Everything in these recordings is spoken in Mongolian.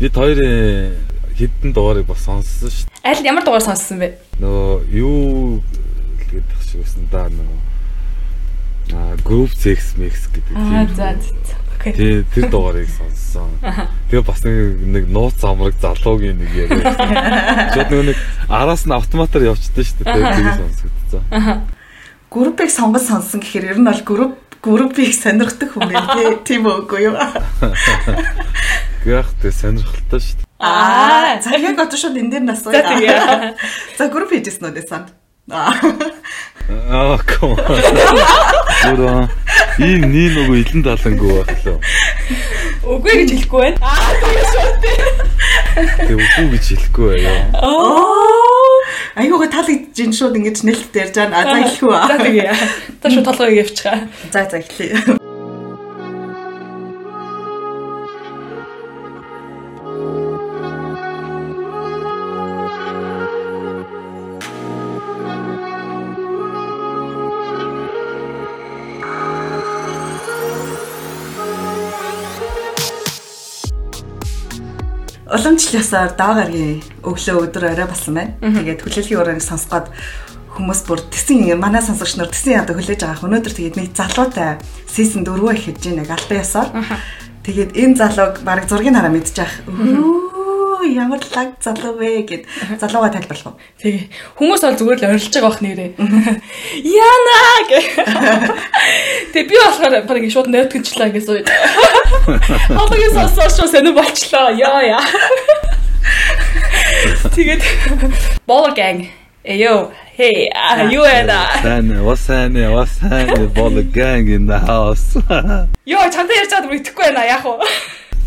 Бид хоёрын хэдэн дугаарыг бас сонссон шүү дээ. Аль ямар дугаар сонссон бэ? Нөгөө юу гэдэг шиг байсан да нөгөө а group sex mix гэдэг. Аа за за. Окей. Тий, тэр дугаарыг сонссон. Тэгээ бас нэг нууц амраг залуугийн нэг яриа. Шууд нөгөө нэг араас нь автоматар явчихдээ шүү дээ. Тэгээ сонсогдсон. Группийг сонгож сонсон гэхээр ер нь бол групп группийг сонирхдаг хүн байх тийм үгүй юу? Гэх тэг сонирхолтой шүү дээ. Аа, за яг одоо шууд энэ дээр нас уу. За тэгээ. За групп хийжсэн үү дэсэн. Аа. Аа, ком. Гураа. Ийм нэг нөгөө илэн талангүй байх лөө. Үгүй гэж хэлэхгүй байна. Аа тэгээ шууд. Тэг үгүй гэж хэлэхгүй байя. Оо. Айгуугаа таалагдж шууд ингэж нэлт ярьж байгаа. За үү? За тэгээ. Та шууд толгойг явчихаа. За за эхлэе. Уламжлалсаар даагаргийн өглөө өдөр орой болсон байна. Тэгээд хүлээлгийн урагыг сонсгоод хүмүүс бүр тэсийн манай сонсогч нар тэсийн ядаа хүлээж байгаа. Өнөөдөр тэгээд нэг залуутай сизон 4 их хийж нэг албан ёсоор. Тэгээд энэ залууг баг зургийг хараа мэдчих. Өө ямар лаг залуу вэ гэд залууга тайлбарлах уу. Тэгээ. Хүмүүс бол зүгээр л орилж байгаа бах нэрээ. Яна гэ. Тэгээ би болохоор баг ингэ шууд нөтгөнчлээ гэсэн үг. Хоолойгоо сонсож шүү сонир болчлоо. Яа яа. Тэгээд Ball gang. Эё, hey, ah, you and Сан, васан, васан, бол gang in the house. Йоо, чамтай ярьж байгаа мэдэхгүй байна яах вэ?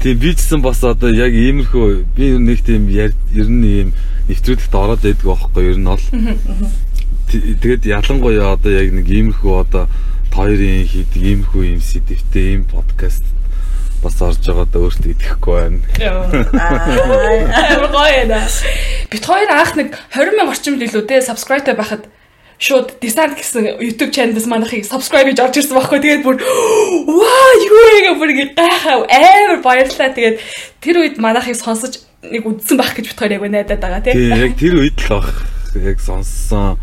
Тийм би ч гэсэн бас одоо яг иймэрхүү би нэг тийм ер нь ийм нэвтрүүлэгт ороод байдаг байхгүй ер нь бол. Тэгээд ялангуяа одоо яг нэг иймэрхүү одоо хоёрын хийдэг иймэрхүү ийм сэдвтэй ийм подкаст бас орж байгаадаа өөртөө идэхгүй байна. Аа гоё яа. Бид хоёр анх нэг 20 мянга орчим илүү те subscribe байхад шууд Descent гэсэн YouTube channel-аас манайхыг subscribe хийж орж ирсэн байхгүй. Тэгээд бүр ваа юу яга бүр ингэ гайхаа амар баярлалаа. Тэгээд тэр үед манайхыг сонсож нэг үдсэн байх гэж бид хоёр яг найдаад байгаа тий. Тийм яг тэр үед л бах яг сонссон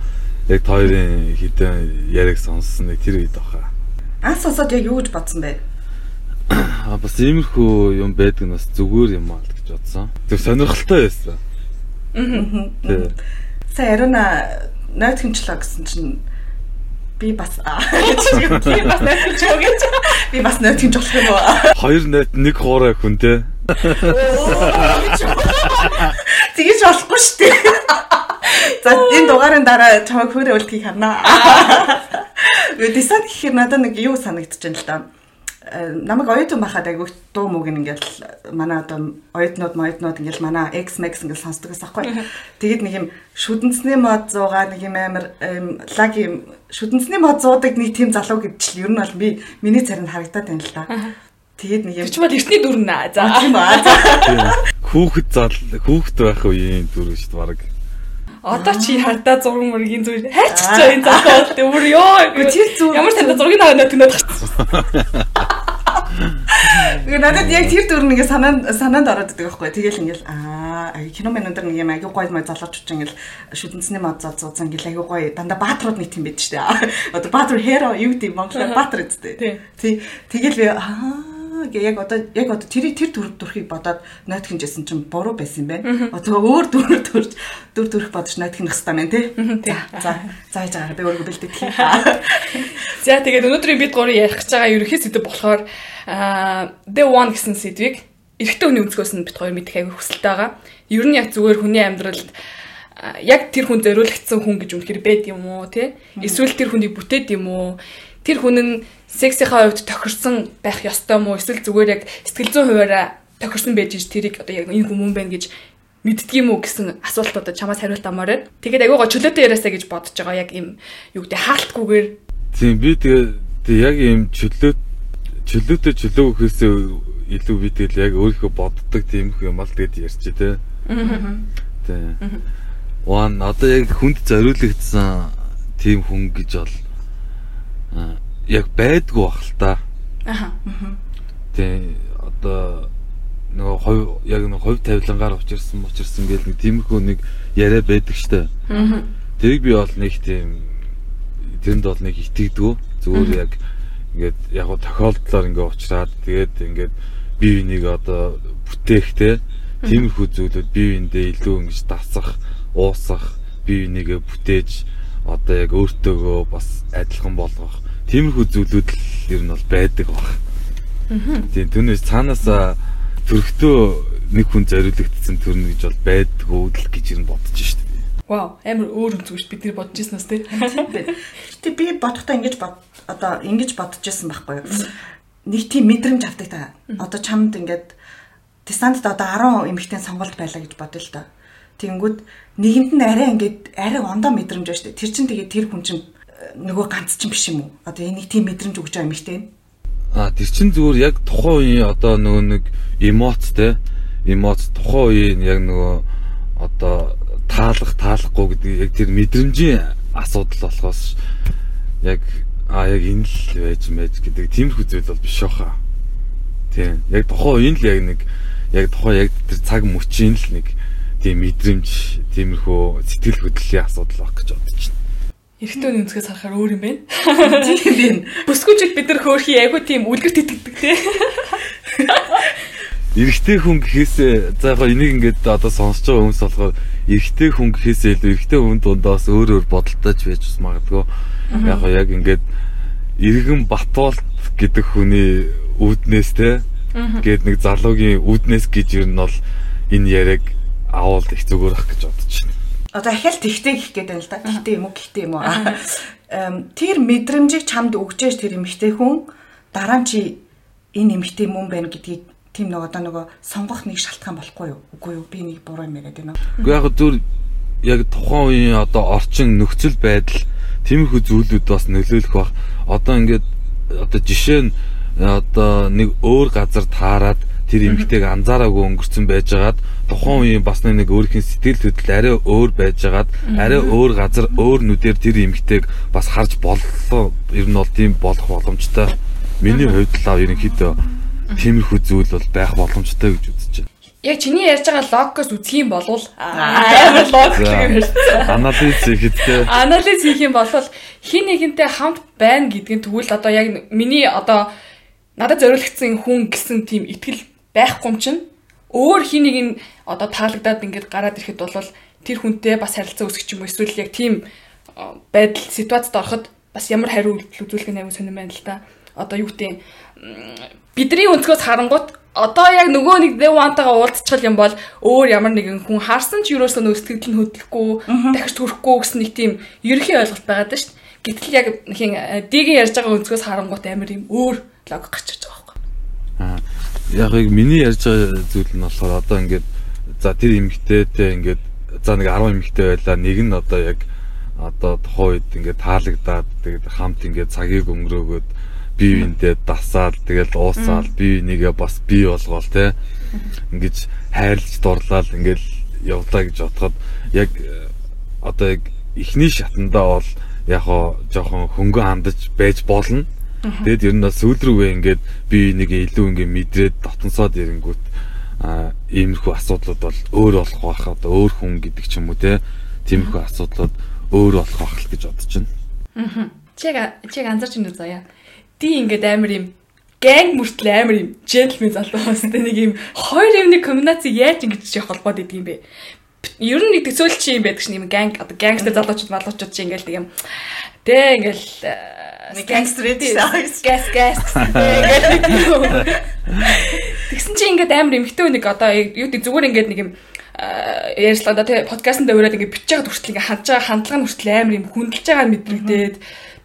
яг хоёрын хідэн яриг сонссон нэг тэр үед баха. Анх сонсоод яг юу гэж бодсон бэ? А бас иймэрхүү юм байдаг нь бас зүгээр юм аа л гэж бодсон. Тэг сонирхолтой байсан. Аа. Сая Арина найт хэмчлээ гэсэн чинь би бас гэж би бас найт хэмчлээ гэж би бас найт хэмж болох юм уу? Хоёр найт нэг хоорой хүн те. Тэгэж болохгүй шүү дээ. За энэ дугаарын дараа чамайг хөөрэ үлдхийг харнаа. Десант гэхээр надад нэг юу санагдчихэв л да намайг оюутан байхад айгүй дуу мөг ингээл манай одоо оюутнууд моюутнууд ингээл манай X Max ингээл сонсдог гэсэн аахгүй. Тэгээд нэг юм шүдэнцний мод 100 нэг юм амар лаг юм шүдэнцний мод 100-ыг нэг тийм залуу гэдчил ер нь бол би миний царинд харагдаад байна л да. Тэгээд нэг юм чи бол эртний дүр наа. За. Тийм аа. Хүүхэд зал хүүхэд байх үеийн дүр шүү дээ баг. Одоо чи хардаа зураг мөргийн зүйл хайрч чаа энэ залуу бол өөр ёо. Тэр зүг Ямар танд зургийг аваад төнөөд гарсан. Гэхдээ надад яг тэр дүр нэг санаанд санаанд ороод идэг байхгүй. Тэгэл ингээл аа кино мэн өндөр нэг юм аягүй гоё мой залууч ч ингээл шүтэнцний мод зал зузан ингээл аягүй гоё дандаа баатрууд нэг тийм байдаг шүү дээ. Одоо баатар хэро юу гэдэг Монголоор баатар гэдэг. Тий. Тэгэл би аа гэ яг одоо яг одоо тэр тэр дүр дүрхийг бодоод найт хинжсэн чинь буруу байсан юм байна. Одоо өөр дүр дүрж дүр дүрх бодож найт хинэх хэрэгтэй байна тий. За за зааж байгаа би өөрийгөө бэлдээд тийм. За тэгээд өнөөдрийн бид гурав ярих гэж байгаа ерөнхий сэдв болохоор the one гэсэн сэдвийг эрэгтэй хүний өнцгөөс нь бид хоёр мэдэх аягүй хүсэлтэй байгаа. Ер нь яг зүгээр хүний амьдралд яг тэр хүн зориулагдсан хүн гэж үнэхээр байд юм уу тий? Эсвэл тэр хүнийг бүтээд юм уу? Тэр хүн нь сексийнхаа хувьд тохирсон байх ёстой мó эсвэл зүгээр яг сэтгэл зүйн хуваараа тохирсон байж ич тэрийг одоо яг энэ хүмүүс байна гэж мэддэг юм уу гэсэн асуулт одоо чамаас хариулт амаар байна. Тэгээд агуугаа чөлөөтэй яриасаа гэж бодож байгаа яг юм юу гэдэг хаалтгүйгээр. Тийм би тэгээ яг юм чөлөө чөлөөтэй чөлөө өгөхөөсөө илүү би тэгэл яг өөрийнхөө боддог тийм их юм ал тэгээд ярьч тээ. Аа. Тэ. Ван одоо яг хүнд зориулагдсан тийм хүн гэж бол яг байдгүй бах л та. Аха. Тэ одоо нөгөө хувь яг нэг хувь тавилангаар учирсан учирсан гэл нэг тиймэрхүү нэг яриа байдаг штэ. Аа. Тэрийг би бол нэг тийм тэрэнд бол нэг итгэдэггүй. Зүгээр яг ингээд яг го тохиолдлоор ингээ уучраад тэгээд ингээд бие биенийг одоо бүтээх те тиймэрхүү зүйлүүд бие биендээ илүү ингэж дасах, уусах, бие бинийгээ бүтээж одоо яг өөртөөгөө бас адилхан болгох тиймэрхүү зүйлүүд л ер нь бол байдаг баг. Тийм түүнээс цаанаасаа төрхтөө нэг хүн зориулагдсан төрнө гэж бол байдгүй л гэж ер нь бодож штеп. Вау, амар өөр үнцгүйш бид нар бодож ирсэн бас тийм. Гэтэ би бодохдоо ингэж бод одоо ингэж бодож ирсэн байхгүй юу? Нэг тийм мэдрэмж авдаг та. Одоо чамд ингээд дистантд одоо 10 эмэгтэй сонголт байлаа гэж бодъё л доо. Тэнгүүд нэгэнд нь арай ингээд арай ондоо мэдрэмж байна шүү дээ. Тэр чин тэгээ тэр хүн чин э, нөгөө ганц чин биш юм уу? Одоо энийг тийм мэдрэмж өгч байгаа эмэгтэй нь А тэр чин зүгээр яг тухайн үеийн одоо нөгөө нэг эмоц те эмоц тухайн үеийн яг нөгөө одоо таалах таалахгүй гэдэг яг тэр мэдрэмжийн асуудал болохоос яг а яг энэ л байж мэж гэдэг тиймэрхүү зүйл бол биш баха. Тийм. Яг тухайн үеийн л яг нэг яг тухайн яг тэр цаг мөчийн л нэг тийм мэдрэмж тиймэрхүү сэтгэл хөдлөлийн асуудал баг гэж бодож байна. Эрэгтэй хүний өнцгөөс харахаар өөр юм байна. Тийм байна. Бүсгүйчүүд бид нар хөөрхий айгуу тийм үлгэрт итгэдэг те. Эрэгтэй хүн гэхээсээ за яг энийг ингээд одоо сонсож байгаа хүмүүс болохоор эрэгтэй хүн гэхээсээ илүү эрэгтэй хүн дундаас өөр өөр бодолтой ч байж магадгүй. Яг яг ингээд иргэн Батуулт гэдэг хүний үүднээс те гээд нэг залуугийн үүднээс гэж ер нь бол энэ яриаг авал их зүгээр ах гэж бодож байна одоо ахяал тэгтэй гэх гээд байна л да. Тэгтэй юм уу, гихтэй юм уу. Тэр мэдрэмжийг чамд өгчээж тэр эмэгтэй хүн дараа нь чи энэ эмэгтэй мөн байна гэдгийг тийм нэг одоо нөгөө сонгох нэг шалтгаан болохгүй юу? Үгүй юу? Би нэг буруу юм яриад байна. Үгүй яг зүр яг тухайн үеийн одоо орчин нөхцөл байдал тиймэрхүү зүйлүүд бас нөлөөлөх бах. Одоо ингээд одоо жишээ нь одоо нэг өөр газар таарад тэр эмгтэйг анзаараагүй өнгөрцөн байжгаад тухайн үеийн бас нэг өөрхийн сэтгэл хөдлөл арай өөр байжгаад арай өөр газар өөр нүдээр тэр эмгтэйг бас харж боллоо ер нь бол тийм болох боломжтой. Миний хувьд л ерөнхийдөө тиймэрхүү зүйл бол байх боломжтой гэж үзэж байна. Яг чиний ярьж байгаа логос үзэх юм бол амар логик юм ярьсан. Анализ хийхэд те. Анализ хийх юм бол хин нэгэнтэй хамт байна гэдгийг тэгвэл одоо яг миний одоо надад зориулагдсан хүн гэсэн тийм итгэл байхгүй юм чинь өөр хин нэг нь одоо таалагдаад ингээд гараад ирэхэд бол тэр хүнтэй бас харилцаа үүсгэх юм эсвэл яг тийм байдал ситуацид ороход бас ямар хариу үйлдэл үзүүлэх нь аягүй сонирн байна л да. Одоо юу гэдэг бидний өнцгөөс харангуут одоо яг нөгөө нэг they want-ага уулзчихал юм бол өөр ямар нэгэн хүн харсан ч юусоо нөө сэтгэл нь хөдлөхгүй дахиж төрөхгүй гэсэн нэг тийм ерөнхий ойлголт байгаад шүү дээ. Гэтэл яг хин дигийн ярьж байгаа өнцгөөс харангуут амар юм өөр логик гарч ирж байгаа байхгүй. Яг яг миний ярьж байгаа зүйл нь болохоор одоо ингээд за тэр эмгтээтэй ингээд за нэг 10 эмгтээ байлаа нэг нь одоо яг одоо тухайн үед ингээд таалагдаад тэгээд хамт ингээд цагийг өнгөрөөгөөд бие биендээ дасаал тэгэл уусаал бие бинийгээ бас бий болгоол те ингэж хайрлж дурлал ингээд явлаа гэж бодоход яг одоо яг эхний шатандаа бол яг хоо жоохон хөнгөн хандаж байж болно Тэгэд ер нь бас сүүл рүүгээ ингээд би нэг илүү ингээд мэдрээд дотносоод ирэнгүүт а иймэрхүү асуудлууд бол өөр болох байх одоо өөр хүн гэдэг ч юм уу те тиймэрхүү асуудлууд өөр болох байх л гэж бодож байна. Аа. Чиг чиг анзарч байна уу заяа. Ди ингээд амар юм гэнг мөртл амар юм джентлмен залуу бас тэ нэг юм хоёр юмны комбинаци яаж ингэж явах холбоод идэг юм бэ? Ер нь нэг төсөөлч юм байдаг ш юм гэнг одоо гэнгстер залуучууд малуучууд чи ингээл тийм тэ ингээл Эдээс. Гас гас. Тэгсэн чи ингээд амар эмхтэй нэг одоо юу гэдэг зүгээр ингээд нэг юм ярьслаа да тий подкастт дэврээд ингээд бичиж байгаа хүртэл ингээд хандж байгаа хандлага нь хүртэл амар юм хүндэлж байгаа мэдрэгдээд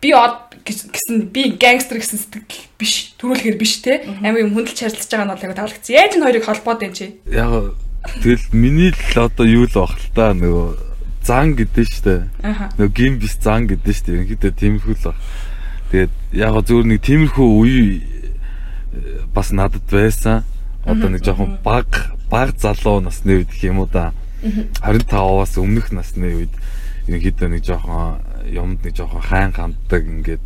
би од гэсэн би гангстер гэсэн сэтгэл биш төрүүлэхээр биш те амар юм хүндэлж харилцаж байгаа нь бол яг таалагдсан. Яаж энэ хоёрыг холбоод байна чи? Яг тэгэл миний л одоо юу л бах л та нөгөө зан гэдэг штэ. Нөгөө гим бис зан гэдэг штэ. Ерөнхийдөө тиймэрхүү л баг. Тэгээд яг зөвөр нэг тиймэрхүү үе э, бас надад байсан. Одоо нэг жоохон баг баг залуу насны үед гэх юм уу да. 25-аас өмнөх насны үед ерөнхийдөө нэг жоохон юмд нэг жоохон хайн ханддаг ингээд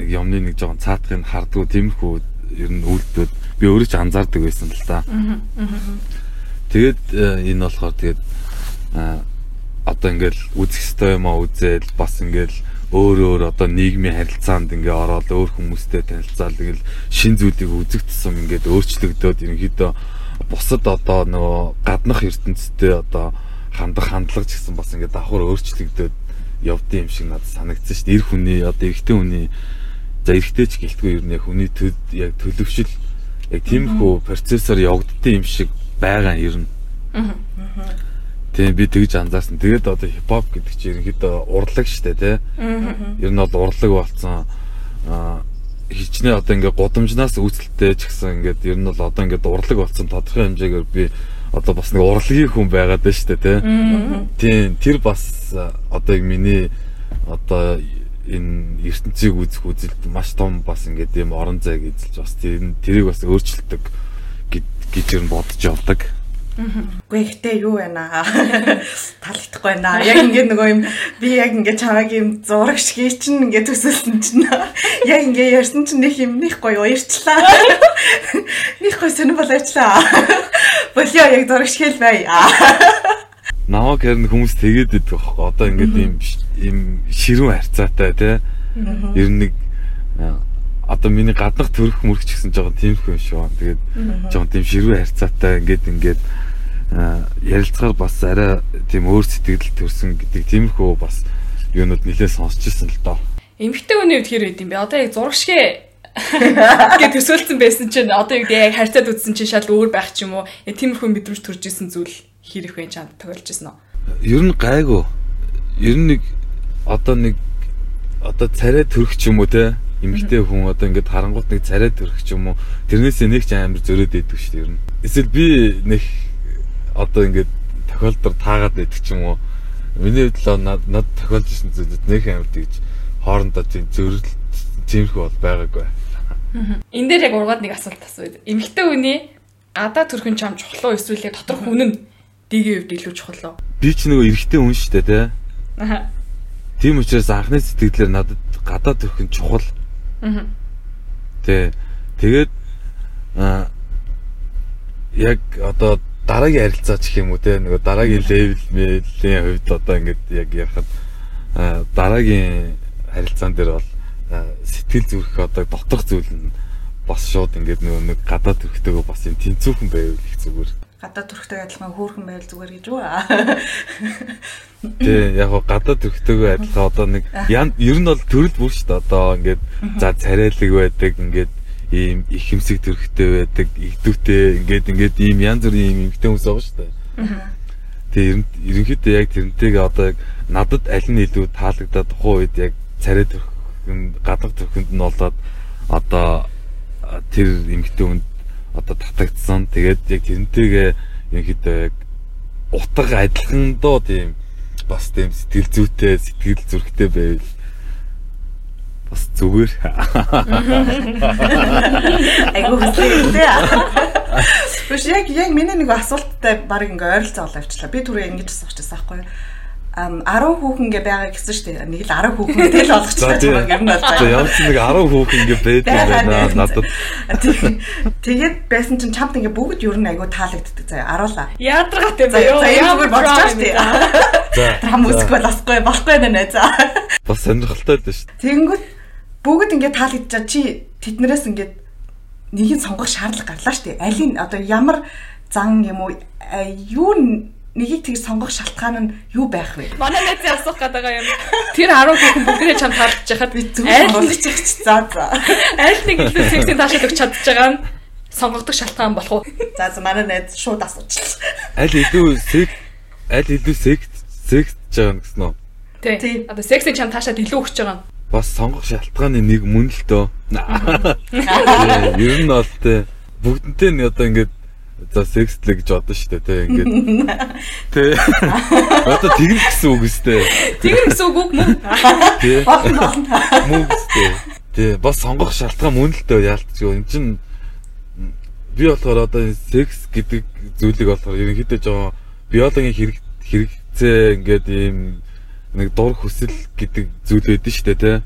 нэг юмны нэг жоохон цаатахыг хардгуу тиймэрхүү ер нь үйлдэлүүд би өөрөө ч анзаардаг байсан л да. Тэгээд э, энэ болохоор тэгээд э, одоо ингээл үзэх ёстой юм а үзэл бас ингээл өөр өөр одоо нийгмийн харилцаанд ингээ ороод өөр хүмүүстэй танилцаал тэгэл шин зүйлийг үзэх тусам ингээд өөрчлөгдөөд ерөнхийдөө бусад одоо нөгөө гаднах ертөнцтэй одоо хандах хандлага ч гэсэн бас ингээд давхар өөрчлөгдөөд явдсан юм шиг надад санагдсан шүү дээ. Эр хүний одоо эрэгтэй хүний за эрэгтэй ч гэлтгүй ер нь яг хүний төд яг төлөвшил яг тиймэрхүү процессор явагддсан юм шиг байгаа ер нь. Тийм би тэгж анзаарсан. Тэгээд одоо хипхоп гэдэг чинь ерөнхийдөө урлаг штэ тий. Ер нь бол урлаг болсон. Хичнээн одоо ингээ гудамжнаас үүсэлтэй ч гэсэн ингээд ер нь бол одоо ингээд урлаг болсон тодорхой хэмжээгээр би одоо бас нэг урлагийн хүн байгаад байна штэ тий. Тийм тэр бас одоо миний одоо энэ ертөнцийг үзэх үзэлд маш том бас ингээд юм орон зайг эзэлж бас тэр тэрийг бас өөрчилдөг гэж ер нь бодож явдаг. Үгүй ихтэй юу байна аа. Таалагдахгүй байна. Яг ингээд нөгөө юм би яг ингээд чамайг юм зураг шиг чинь ингээд төсөөлсөн чинь яг ингээд ярьсан чинь нэг юм нэг гоё уярчлаа. Нэг гоё сонир болоочлаа. Болио яг зураг шиг л бай. Намаг хэрн хүмүүс тэгээд идэх байхгүй. Одоо ингээд юм юм ширүүн харьцаатай тий. Ер нь нэг одоо миний гаднах төрөх мөрч гэсэн жоохон тиймэрхүү юм шүү. Тэгээд жоохон тийм ширүү харьцаатай ингээд ингээд ярилцгаар бас арай тийм өөр сэтгэл төрсөн гэдэг тиймэрхүү бас юунууд нэлээд сонсч ирсэн л доо. Эмэгтэй хүний үед хэр байд юм бэ? Одоо яг зураг шиг гэж төсөөлсөн байсан чинь одоо юу яг харьцаад үзсэн чинь шал өөр байх ч юм уу? Тиймэрхүү мэдрэмж төрж исэн зүйл хэр их вэ чамд тохиолж исэн үү? Ер нь гайгүй. Ер нь нэг одоо нэг одоо царай төрөх ч юм уу те эмэгтэй хүн одоо ингээд харангуут нэг царай төрөх ч юм уу тэрнээсээ нэг ч амар зөрөөд идэв шүү дээ ер нь. Эсвэл би нэг одоо ингээд тохиолдол таагаад байдаг ч юм уу. Миний хувьд л над тохиолж исэн зүйлүүд нэг амар тэгж хоорондоо тийм зөрөл тиймэрхүү бол байгаагүй. Энэ дээр яг ургаад нэг асуулт асууя. Эмэгтэй хүний гадаа төрхөн чам чухал уу эсвэл дотор хүн нь дигийн хувьд илүү чухал уу? Би ч нөгөө эрэгтэй хүн шүү дээ, тий. Аа. Тийм учраас анхны сэтгэлээр надад гадаа төрхөн чухал. Аа. Тэ. Тэгээд аа яг одоо дараагийн харилцаа ч юм уу те нөгөө дараагийн левел мэлийн хувьд одоо ингээд яг ярахад дараагийн харилцаан дээр бол сэтгэл зүрх одоо доторх зүйл нь бас шууд ингээд нөгөө нэг гадаад төрхтэйгөө бас юм тэнцүүхэн байвал их зүгээр. Гадаад төрхтэй адилхан хөөрхөн байвал зүгээр гэж үү? Тий, яг гоо гадаад төрхтэйгөө адилхан одоо нэг ер нь бол төрөл бүр шүү дээ. Одоо ингээд за царайлаг байдаг ингээд ийм их хэмсэг төрхтэй байдаг, игдүүтэй ингээд ингээд ийм янз бүрийн ийм эмгтэй хүмүүс байгаа шүү дээ. Тэгээ ерөнхийдөө яг тэрнтэйг одоо яг надад аль нь илүү таалагдаад тухайн үед яг царай төрх гадаг төрхөнд нь болоод одоо тэр эмгтэй хүнд одоо татагдсан. Тэгээд яг тэрнтэйгээ ерөнхийдөө яг утга адилхан доо тийм бас тийм сэтгэл зүйтэй, сэтгэл зүрхтэй байвал бас зүгээр. Айгуу хүсэлтэй. Биш яг яг миний нэг асуулттай баг ингээ ойролцоо олоо авчлаа. Би түрүү ингэж асуучихсан байхгүй юу? ам 10 хүүхэн ингээ байгаа гэсэн шүү дээ. Нэг л 10 хүүхэн тэл болгочихлаа юм ер нь бол. За ямар ч нэг 10 хүүхэн ингээ байдаг байна надад. Тэгээд байсан чинь чамд ингээ бүгд ер нь айгу таалагддаг заяа. Аруулаа. Яадрагат юм байна. За ямар бодож шүү дээ. За хүмүүс болохгүй болохгүй нэ за. Бас сонирхолтой л шүү дээ. Тэнгүүд бүгд ингээ таалагдчаа чи тэднэрээс ингээ нэгийг сонгох шаардлага гарлаа шүү дээ. Алийг одоо ямар зан юм уу юу нэгийг тэгж сонгох шалтгаан нь юу байх вэ? Манай найз асуух гэдэг байгаа юм. Тэр 10 хүүхэн бүгдээ чам таалж яхад би зөв сонгочих ч за за. Аль нэг илүү сексийн таашаал өгч чадж байгаа нь сонгогдох шалтгаан болох уу? За за манай найз шууд асуучихлаа. Аль илүү секс аль илүү секс секс жаага гэсэн үү? Тий. Одоо сексийн чам таашаал илүү өгч байгаа нь бас сонгох шалтгааны нэг мөн л дөө. Ер нь бол тэ бүгднтэй нь одоо ингээд за секстлэг гэж бодно шүү дээ тэ ингээд. Тэ. Одоо тэгэр гэсэн үг өстэй. Тэгэр гэсэн үг мөн. Тэ. Мөн өстэй. Тэ бас сонгох шалтгаан мөн л дөө яалтч. Энд чин би болохоор одоо секс гэдэг зүйлийг болохоор ерөнхийдөө жоо биологийн хэрэг хэрэгцээ ингээд ийм нэг дур хүсэл гэдэг зүйл байдэн шүү дээ тий.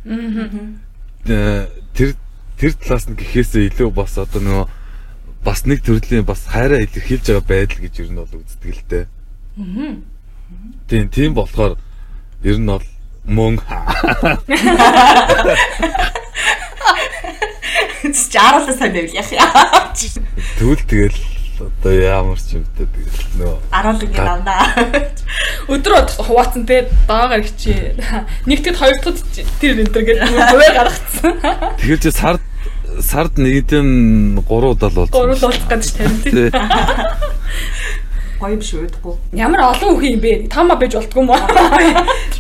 Тэр тэр талаас нь гэхээсээ илүү бас одоо нөгөө бас нэг төрлийн бас хайраа илэрхийлж байгаа байдал гэж ер нь бол үздэг л дээ. Аа. Тийм тийм болохоор ер нь бол мөн Жааруулаа сайн байвал яах юм. Тэгвэл тэгэл одоо ямар ч юм тэгэл нөө 11 ин авнаа. Өдөр бод хуваацсан те даагаар хичээ. Нэг тэгэд хоёр дахь тэр энэ төр гэж хуваа гаргацсан. Тэгэхээр чи сард сард нэгдэн 3 удаа л болж. 3 л болох гэж тарин тий. Гоё юм шүү удахгүй. Ямар олон үхэн юм бэ? Тама байж болтгүй юм аа.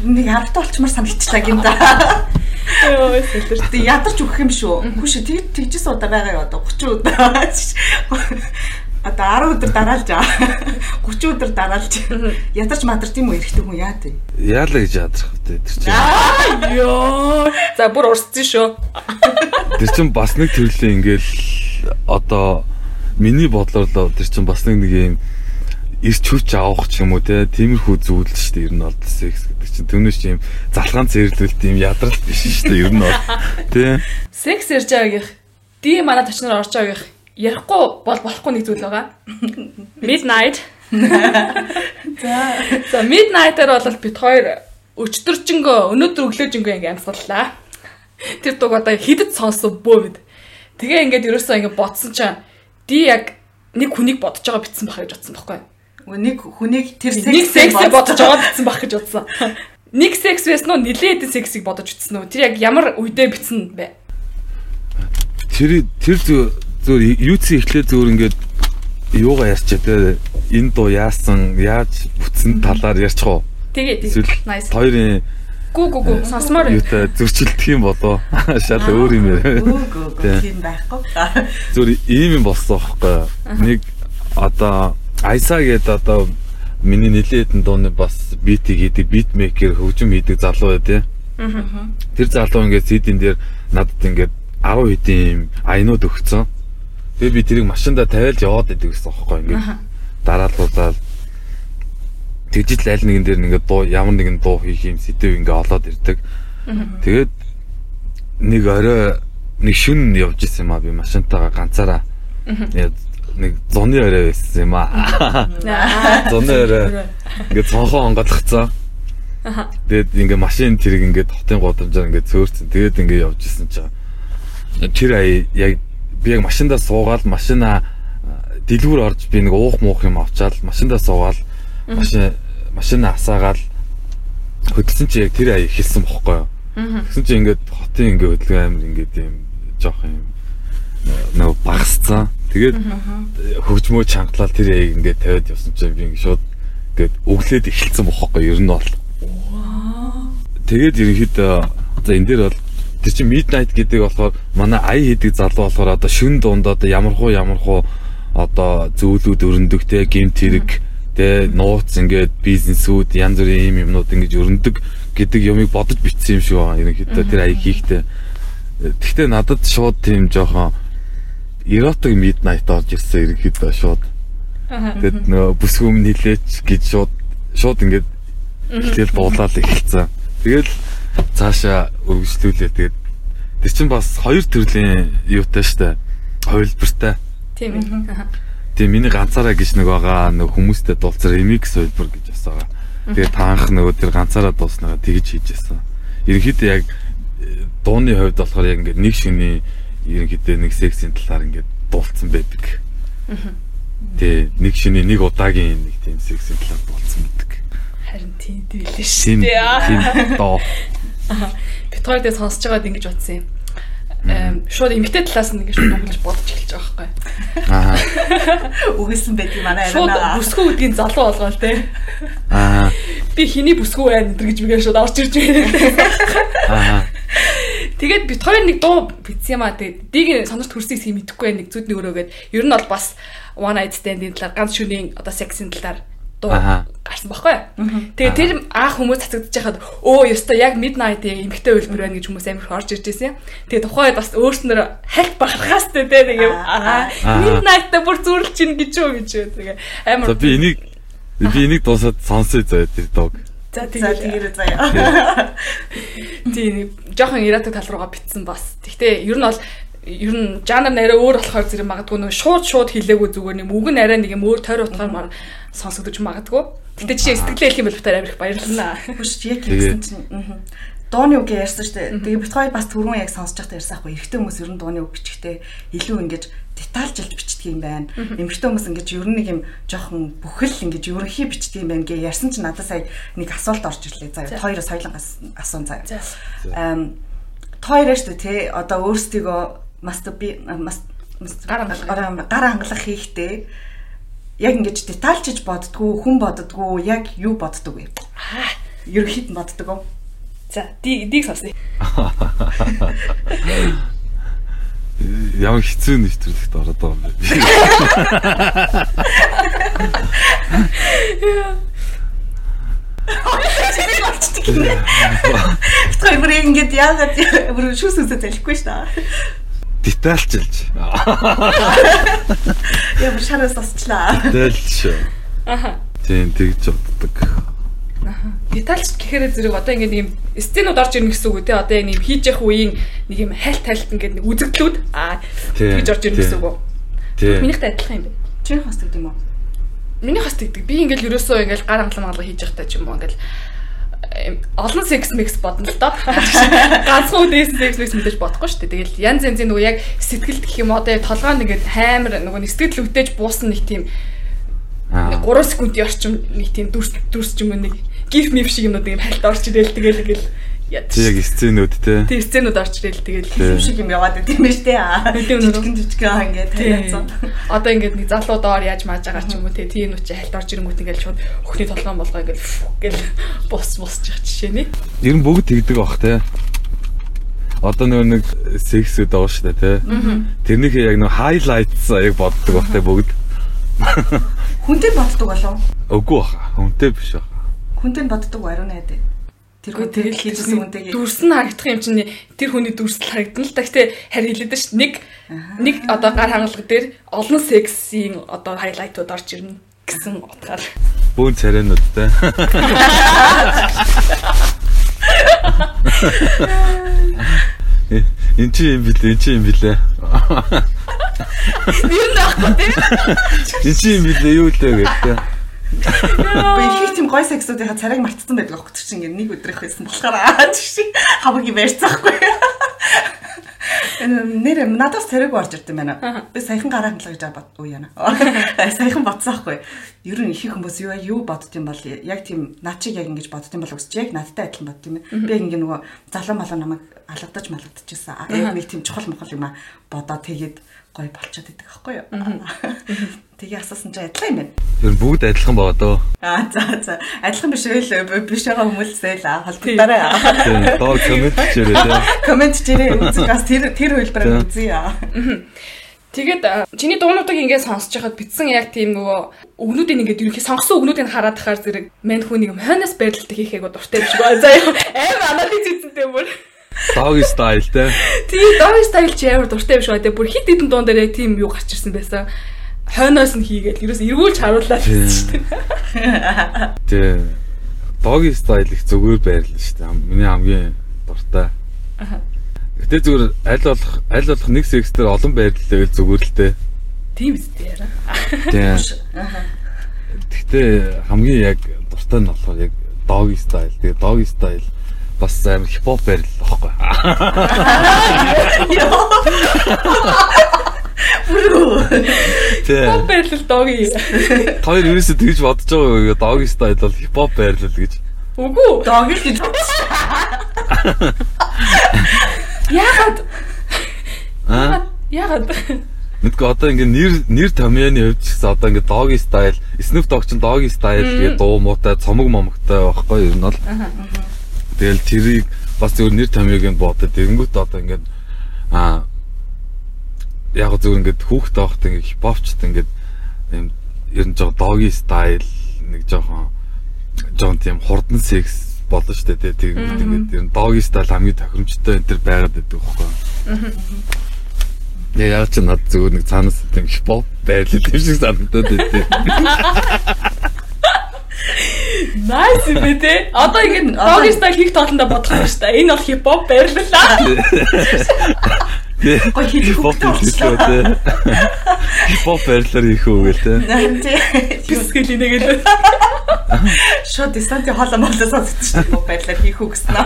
Нэг авто болчмар санагчлаа гин да. Йоо, сэлэр. Тэг ядарч өгөх юм шүү. Хүш тэг тэгжсэн удаа байгаа юу одоо 30 удаа. Одоо 10 өдөр дараалж аа. 30 өдөр дараалж. Ядарч мадарч юм уу эрэхтэй хүн яа тий. Яалаа гэж ядрах вэ тэр чинь. Аа ёо. За бүр урсцсан шүү. Тэр чинь бас нэг төрлийн ингээл одоо миний бодлоор л тэр чинь бас нэг нэг юм ирч хүч авах ч юм уу те тиймэрхүү зүйл шүү дээ ер нь бол секс гэдэг чинь түүнээс ч юм залхаан цэрлүүлт юм ядралт биш шүү дээ ер нь бол тий Секс ярьж байгаагийнх. Ди манай тачнаар орж байгаагийнх. Ярихгүй бол болохгүй нэг зүйл байгаа. Midnight. За. За midnight-аар бол бит хоёр өчтөржингөө өнөөдөр өглөөжингөө ингээм амьсгаллаа. Тэр дуг одоо хидэд сонсон бөө мэд. Тэгээ ингээд ерөөсөө ингээд бодсон чинь ди яг нэг хүнийг бодож байгаа битсэн бах гэж бодсон байхгүй юу? Нэг хүнийг тэр сексээ бодож байгаа битсэн бах гэж бодсон. Нэг секс байсан уу? Нилээд сексийг бодож битсэн үү? Тэр яг ямар үедээ битсэн бэ? тэр тэр зөө зөөр юуцэн эхлээ зөөр ингээд юугаа ярьчаа те энэ дуу яасан яаж бүтсэн талаар ярьчих уу Тэгээд nice. хоёрын Гү гү гү сонсомоор байна. юутай зөрчилдөх юм болоо шал өөр юм яриа Тий. үгүй тийм байхгүй. зүгээр ийм юм болсон байхгүй нэг одоо Айса гэдэг одоо миний нилээдэн дууны бас битийг хийдэг битмейкер хөгжим хийдэг залуу бай тээ. Тэр залуу ингээд CD-н дээр надад ингээд 10 хэдийн юм аянууд өгцөн. Тэгээ би тэрийг машинда тавиалж яваад байдаг гэсэн аахгүй ингээд дараалуулаад тэгжил аль нэгэн дээр ингээд дуу ямар нэгэн дуу хийх юм сэдв ингээд олоод ирдэг. Тэгээд нэг орой нэг шүн явж исэн юм а би машинтайгаа ганцаараа. Нэг зуны орой байсан юм а. Зуны орой ингээд цонхоо онгодлгцсан. Тэгээд ингээд машин тэрэг ингээд хотын годамжаар ингээд цөөрцөн. Тэгээд ингээд явж исэн чинь тэр ая яг би яг машиндаа суугаад машина дэлгүүр орж би нэг уух муух юм авчаал машиндаа суугаад машин машина асаагаал хөдөлсөн чи яг тэр ая хэлсэн бохгүй юу. Тэгсэн чи ингээд хотын ингээд хөдөлгөөн амир ингээд юм жоох юм нэг багасцсан. Тэгээд хөгжмөө чангалал тэр аяг ингээд тавиад явсан чинь би ингээд шууд ингээд өглөөд эхэлсэн бохгүй юу. Ер нь бол. Тэгээд ерөнхийдөө за энэ дээр бол тэр чинь midnight гэдэг болохоор манай ая хийдэг залуу болохоор одоо шүн дунд одоо ямар хуу ямар хуу одоо зөөлүүд өрнөдөг те гемт хэрэг те нууц ингээд бизнесүүд янз бүрийн юм юмнууд ингэж өрнөдөг гэдэг юмыг бодож бичсэн юм шиг байгаа ерөнхийдөө тэр ая хийхдээ. Тэгтээ надад шууд тийм жоохон erotic midnight орж ирсэн ерөнхийдөө шууд. Тэгэд нөгөө бүсгүм нилээч гэж шууд шууд ингээд эхлээл дуулаад эхэлсэн. Тэгэл цаашаа үргэлжлүүлээ. Тэгээд тэр чинь бас хоёр төрлийн юутай штэ. Хувилбартай. Тийм ээ. Тэгээ миний ганцаараа гэж нэг байгаа нэг хүмүүстэй дуулцар remix хувилбар гэж бас байгаа. Тэгээ таанх нөгөө тэр ганцаараа дууснаа тэгж хийжсэн. Ерөнхийдөө яг э, дууны хувьд болохоор яг ингээд нэг шиний ерөнхийдөө нэг сексийн талаар ингээд дуулцсан байдаг. Тэгээ нэг шиний нэг удаагийн нэг тийм сексийн талаар дуулцсан байдаг. Харин тийм дээ Тийм шүү дээ. тийм доо. Бид хоёр дээр сонсож байгаад ингэж бодсон юм. Эм шууд эмгтэй талаас нь ингэж нүгэлж бодож эхэлж байгаа байхгүй. Аа. Үгэлсэн байдаг манай Шууд арина. бүсгүй гэдгийг залуу болгоол те. Аа. Би хиний бүсгүй байна энэ гэж бигээр шууд орж ирж байна. Аа. Тэгээд бид хоёр нэг дуу битсэн юм аа. Тэгээд дийг сонорт хөрсийг сий мэдэхгүй байх нэг зүдний өрөөгээд ер нь бол бас one night stand-ийн талаар ганц шөнийн одоо сексийн талаар дуу гарсан баггүй. Тэгээд тэр анх хүмүүс цацагдж байхад өө ёстой яг midnight-ийн эмгтэй хөлбөр байна гэж хүмүүс амар их орж ирж байсан юм. Тэгээд тухайд бас өөрснөр хальт бахархаас тээ тэг нэг юм. Аа Аа. midnight-та бүр зүрлж ийн гэж юу гэж тэгээ амар. За би энийг би энийг дуусаад сонсъё заяа тэр дог. за тэгээрээ заяа. тийм нэг жоохон иратаг тал руугаа битсэн бас. Гэхдээ ер нь бол ер нь жанр нэрээ өөр болохоор зэрэг магадгүй нөгөө шууд шууд хэлээгүй зүгээр нэг үг нь арай нэг юм өөр тойр утгаар сонсогдож магадгүй. Гэтэ чи сэтгэлээ хэлэх юм бол битээр амирх баярлалаа. Хүш яг гэсэн чинь дууны үг ярьсан шүү дээ. Тэгээ бит хоёр бас түрүүн яг сонсож байхдаа ярьсан хгүй. Эрэгтэй хүмүүс ер нь дууны үг бичихтэй илүү ингэж детальжилж бичдэг юм байна. Эмэгтэй хүмүүс ингэж ер нь нэг юм жоохон бүхэл ингэж ерөнхий бичдэг юм байна гэ ярьсан чинь надад сая нэг асуулт орж ирлээ. За хоёроос соёлонгоос асуун заяа. За. Эм хоёроо шүү дээ тий одоо өөрсдийгөө маста би гар хангалах хийхдээ яг ингэж детальчиж боддгоо хүн боддгоо яг юу боддог вэ? Ерөнхийд нь боддог? За, ди диг сонсъё. Ямар хэцүү нэвтрүүлэгт ороод байгаа юм бэ? Чимээ болчдөг юм. Тэр бүр ингэж яагаад бүр шүүс үсэ залихгүй шүү дээ. Детальчилж. Я бүр шараас тосчлаа. Детальч. Аха. Тийм тэгж боддог. Детальч гэхээр зэрэг одоо ингээд нэг юм сценууд орж ирнэ гэсэн үг үү те одоо яг нэг юм хийж явах үеийн нэг юм хайлт хайлт ингээд нэг үзэгдлүүд аа тэгж орж ирнэ гэсэн үг үү. Тийм. Минийхтэй адилхан юм бэ. Чи хостдаг юм уу? Миний хас тэгдэг. Би ингээл ерөөсөө ингээл гар хангалан мангалан хийж явахтай ч юм уу ингээл олон секс микс бодно л доо. Ганцхан үдээс секс микс мэдээж бодохгүй шүү дээ. Тэгэл янз янзын нөгөө яг сэтгэлд гэх юм одоо яг толгойн ингээд хаймар нөгөө сэтгэл өвдөж буусан нэг тийм Аа. 3 секундын орчим нэг тийм дүрс дүрс ч юм уу нэг гиф миф шиг юмнууд юм хальт орж ирэл тэгэл. Тэг яг сценүүд те. Тийм сценүүд орж ирэл тэгэл. Юм шиг юм яваад байт юм байна штэ. Жижигэн жижигэн аа ингэ тариацсан. Одоо ингээд нэг залуу доор яаж мааж байгаа ч юм уу те тийм нүч хальт орж ирэнгүүт ингээд шууд өхний толгойн болгоо ингээд гэл бус бусчих жишээ нэ. Ер нь бүгд тэгдэг бах те. Одоо нөгөө нэг сексүүд байгаа шүү дээ те. Тэрнийхээ яг нөгөө хайлайтс яг боддог бах те бүгд. Хүнтэй боддог болов. Үгүй бах. Хүнтэй биш бах. Хүнтэй боддог ариун найд. Тэр хүн тэгэл хийжсэн хүнтэйгээ дүрс нь харагдах юм чинь тэр хүний дүрсэл харагдана л та. Гэтэ харин хэлээд ш нэг нэг одоо гар хангалга дээр олон сексийн одоо хайлайтууд орж ирнэ гэсэн утгаар. Бүүн царайнууд те. Энд чи юм билээ, энэ чи юм билээ. Юу наахгүй тийм. Энд чи юм билээ юу лээ гэдэг. Би их тийм гой сексуудынхаа царайг мартсан байдаг аахгүй чинь ингэ нэг өдрөх байсан болохоор аа чи ярьцаахгүй. Энэ нэр надаас царайг орж ирд юм байна. Би саяхан гараа хандлаа гэж бод уу яана. Саяхан бодсон аахгүй. Ер нь их хүмүүс юу юу бодд юм бол яг тийм над чиг яг ингэж бодд юм бол үсч яг надтай адилхан бодд юм. Би ингэ нөгөө залуу малуу намайг алгадаж малгадчихсан. Яг нэг тийм чухал мохол юм а бодоод тэгээд гой болчиход идэг аахгүй юу. Тэгээ асуусан чинь адилхан юм байна. Ер нь бүгд адилхан байгаа дөө. Аа за за. Адилхан биш үү л биш байгаа хүмүүсээ л холбогдорой. Тийм, доо коммент хийрээ те. Комент чирээ үзгээс тэр тэр хөлбөрөөр үзье. Тэгээд чиний дуунуудыг ингээд сонсож байхад битсэн яг тийм нөгөө өгнүүдийн ингээд ерөнхий сонгосон өгнүүдийг хараад тахаар зэрэг мань хүн нэг хойноос байрлалтай хийхээ дуртай биш баа. За юу аим анализ хийцэнтэй бүр. Doggy style те. Тийм doggy style чи амар дуртай биш баа. Тэгээ бүр хит хитэн дуун дээр яг тийм юу гарч ирсэн байсан хойноос нь хийгээл ерөөс эргүүлж харууллаа гэсэн чинь. Тэ. Доги стайл их зүгээр байрлал шүү дээ. Миний хамгийн дуртай. Аха. Гэтэ зүгээр аль болох аль болох нэг секс дээр олон байрлал байвал зүгээр л дээ. Тийм үстэй яра. Тийм. Гэтэ хамгийн яг дуртай нь болохоор яг доги стайл. Тэгээ доги стайл бас амар хипхоп байрлал واخхой. Йоо. Тэ. Пop байрлал doggy. Хоёр ерөөсөө тэгж бодож байгаа юу? Doggy style бол хипхоп байрлал гэж. Үгүй. Дог л гэж. Яагаад? Аа. Яагаад? Мэдгүй одоо ингээ нэр нэр томьёоны хувьд ч одоо ингээ doggy style, Snoop Dogg ч doggy style гэдэг дуу муутай, цомог момогтой байхгүй юу? Ер нь бол. Тэгэл тэрийг бас зөвөр нэр томьёог нь бодоод тэгэнгүүт одоо ингээ аа яг зөвөр ингээ хүүхд таахт ингээ хипхопчт ингээ юм ер нь жоо doggy style нэг жоохон жоон тийм хурдан секс болно шүү дээ тэгэнгүүт ингээ ер нь doggy style хамгийн тохиромжтой энэ төр байгаад байдаг байхгүй? Я яа ч над зүгээр нэг цаанаас тийм хипхоп байрлал юм шиг санагдаад байдیں۔ Nice бэ те. Одоо ингэ style хийх тоолондоо бодох юм шүү дээ. Энэ бол хипхоп байрлалаа. Гоё хийх хөвгтэй болчихлоо. Хипхоп байрлалаар хийх үү гээл те. Харин тий. Бискэл инегээл. Шууд дистанти хоолоо молоо сонсчихсон юм байдлаар хийх үү гэсэн.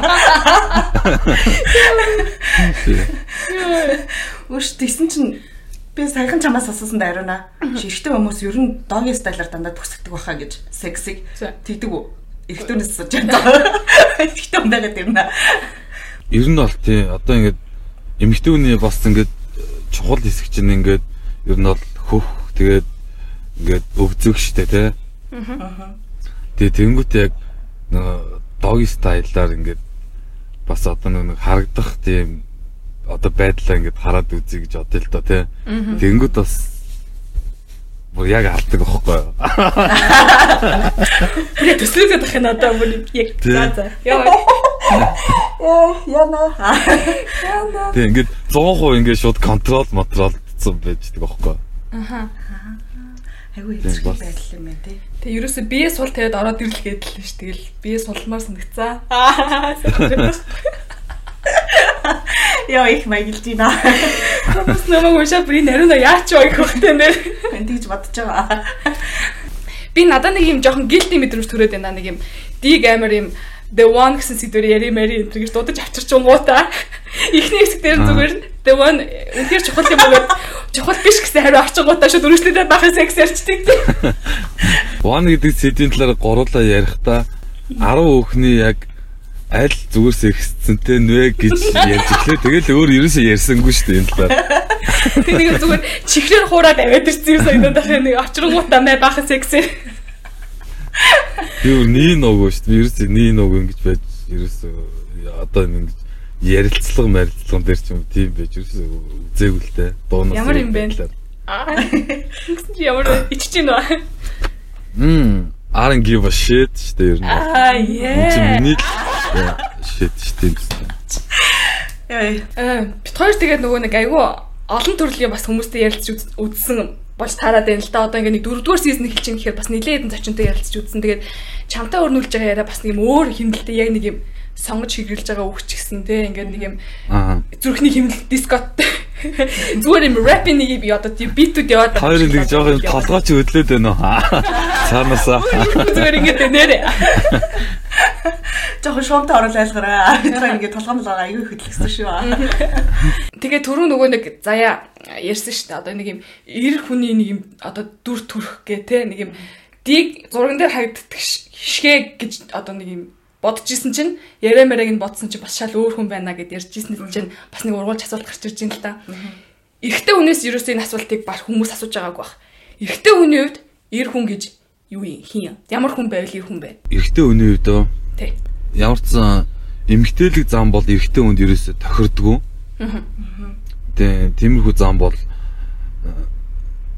Үш тийсэн чинь би саяхан чамаас асуусан дайрана. Ширхтэн хүмүүс ер нь догийн стайлаар дандаа төгсгдөг байхаа гэж сексиг тэгдэг үү? Эрэгтүүнээс асууж байна. Эрэгтэн байгаад ирнэ. Ер нь бол тий одоо ингээд эмэгтэйний бас ингээд чухал хэсэг чинь ингээд ер нь бол хөх тэгээд ингээд өвзөг штэ тий. Аа. Тэгээ тэнгуут яг нөгөө доги стайлаар ингээд бас одоо нэг харагдах тийм одоо байдлаа ингээд хараад үзье гэж бодъё л доо тий. Тэнгүүд бас бүр яг алдаг аахгүй юу. Би төслөөд байх нь одоо бүр яг за за. Яа. Яа, яна. Яна. Тэг ингээд 100% ингээд шууд контрол материалдсан байждаг аахгүй юу. Аха. Айгу хэцүү байдал юм байна тий. Тэгээ ерөөсөө бие сул тэгээд ороод ирэл гэдэл ш. Тэгэл бие сулмаар санагцаа. Аа. Яа их маягилж байна. Хүмүүс намайг уншаа бүр нариуна яач вэ гэх хөхтэй нэр. Тэгж бодож байгаа. Би надад нэг юм жоохон guilty мэдрэмж төрөөд байна нэг юм dig амар юм the one гэсэн сэдвэр яри мари энэ гэж дуудаж авчирч унгуудаа. Эхний хэсэг дээр зүгээр the one үнээр чухал юм уу чухал биш гэсэн хариу авчингуудаа шууд өргөжлөдөд бахын секс ярьчдаг. One гэдэг сэдвийн талаар гурлаа ярихдаа 10 өөхний яг аль зүгээр сексцэнтэй нэ гэж ярьж ирлээ. Тэгэл өөр ерөөсөө ярьсангүй шүү дээ энэ талаар. Тэг нэг зүгээр чихрээр хуураад аваад ирсэн юм санагдаад байх нэг очрongуудаа мэ бахын сексээр. Би өөр нී нөгөө шүү дээ. Ерөөсөө нии нөгөө ингэж байж ерөөсөө одоо ингэж ярилцлага марилцлаган дээр ч юм тийм байж ерөөсөө үзээгүй л дээ. Дуунаас Ямар юм бэ? Аа. Ямар ичж гин вэ? Мм, I don't give a shit дээ ер нь. Аа, яа. чинь миний л shit шүү дээ. Яа. Э, бит хоёр тэгээд нөгөө нэг айгүй олон төрлийн бас хүмүүстэй ярилцж үз- үзсэн болж таарад байна л да. Одоо ингээ нэг дөрөвдүгээр сизон эхэлж байгаа гэхээр бас нэлээд хэдэн зочинтой ярилцж үзсэн. Тэгээд чамтай өрнүүлж байгаа яриа бас нэг юм өөр хэмнэлтэй яг нэг юм сонгож хэрэглэж байгаа үгч гэсэн те ингээд нэг юм зүрхний хэмнэлт дискот зүгээр юм рэпинг нэг би одоо тийм битүүд яваад Хоёр нэг жоох юм толгойч өдлөөд байна уу? Цаанаасаа. зүгээр ингээд нэрэ Жохон шуумтай орол айлгараа. Тэр ингээд толгой молгоо аюу хөдлөсөн шүү. Тэгээ түрүү нөгөө нэг заяа ярьсан шүү дээ. Одоо нэг юм эр хүний нэг юм одоо дүр төрх гэ те нэг юм дийг зурган дээр харагддаг ш- хишгэ гэж одоо нэг юм бодож исэн чинь яриа мэрэг нь бодсон чинь бас шал өөр хүн байна гэд ярьж исэн чинь бас нэг ургуулж асуулт гарч ирж байна л да. Эрэгтэй хүнээс ерөөсөө энэ асуултыг баг хүмүүс асууж байгаагүй бах. Эрэгтэй хүний хувьд эр хүн гэж юу юм хин ямар хүн байвал эр хүн бэ? Эрэгтэй хүний хувьд оо Тэ. ямар ч сан эмгтээлэг зам бол эрэгтэй хүнд ерөөсө тохирдгоо. Тэгээ тиймэрхүү зам бол э,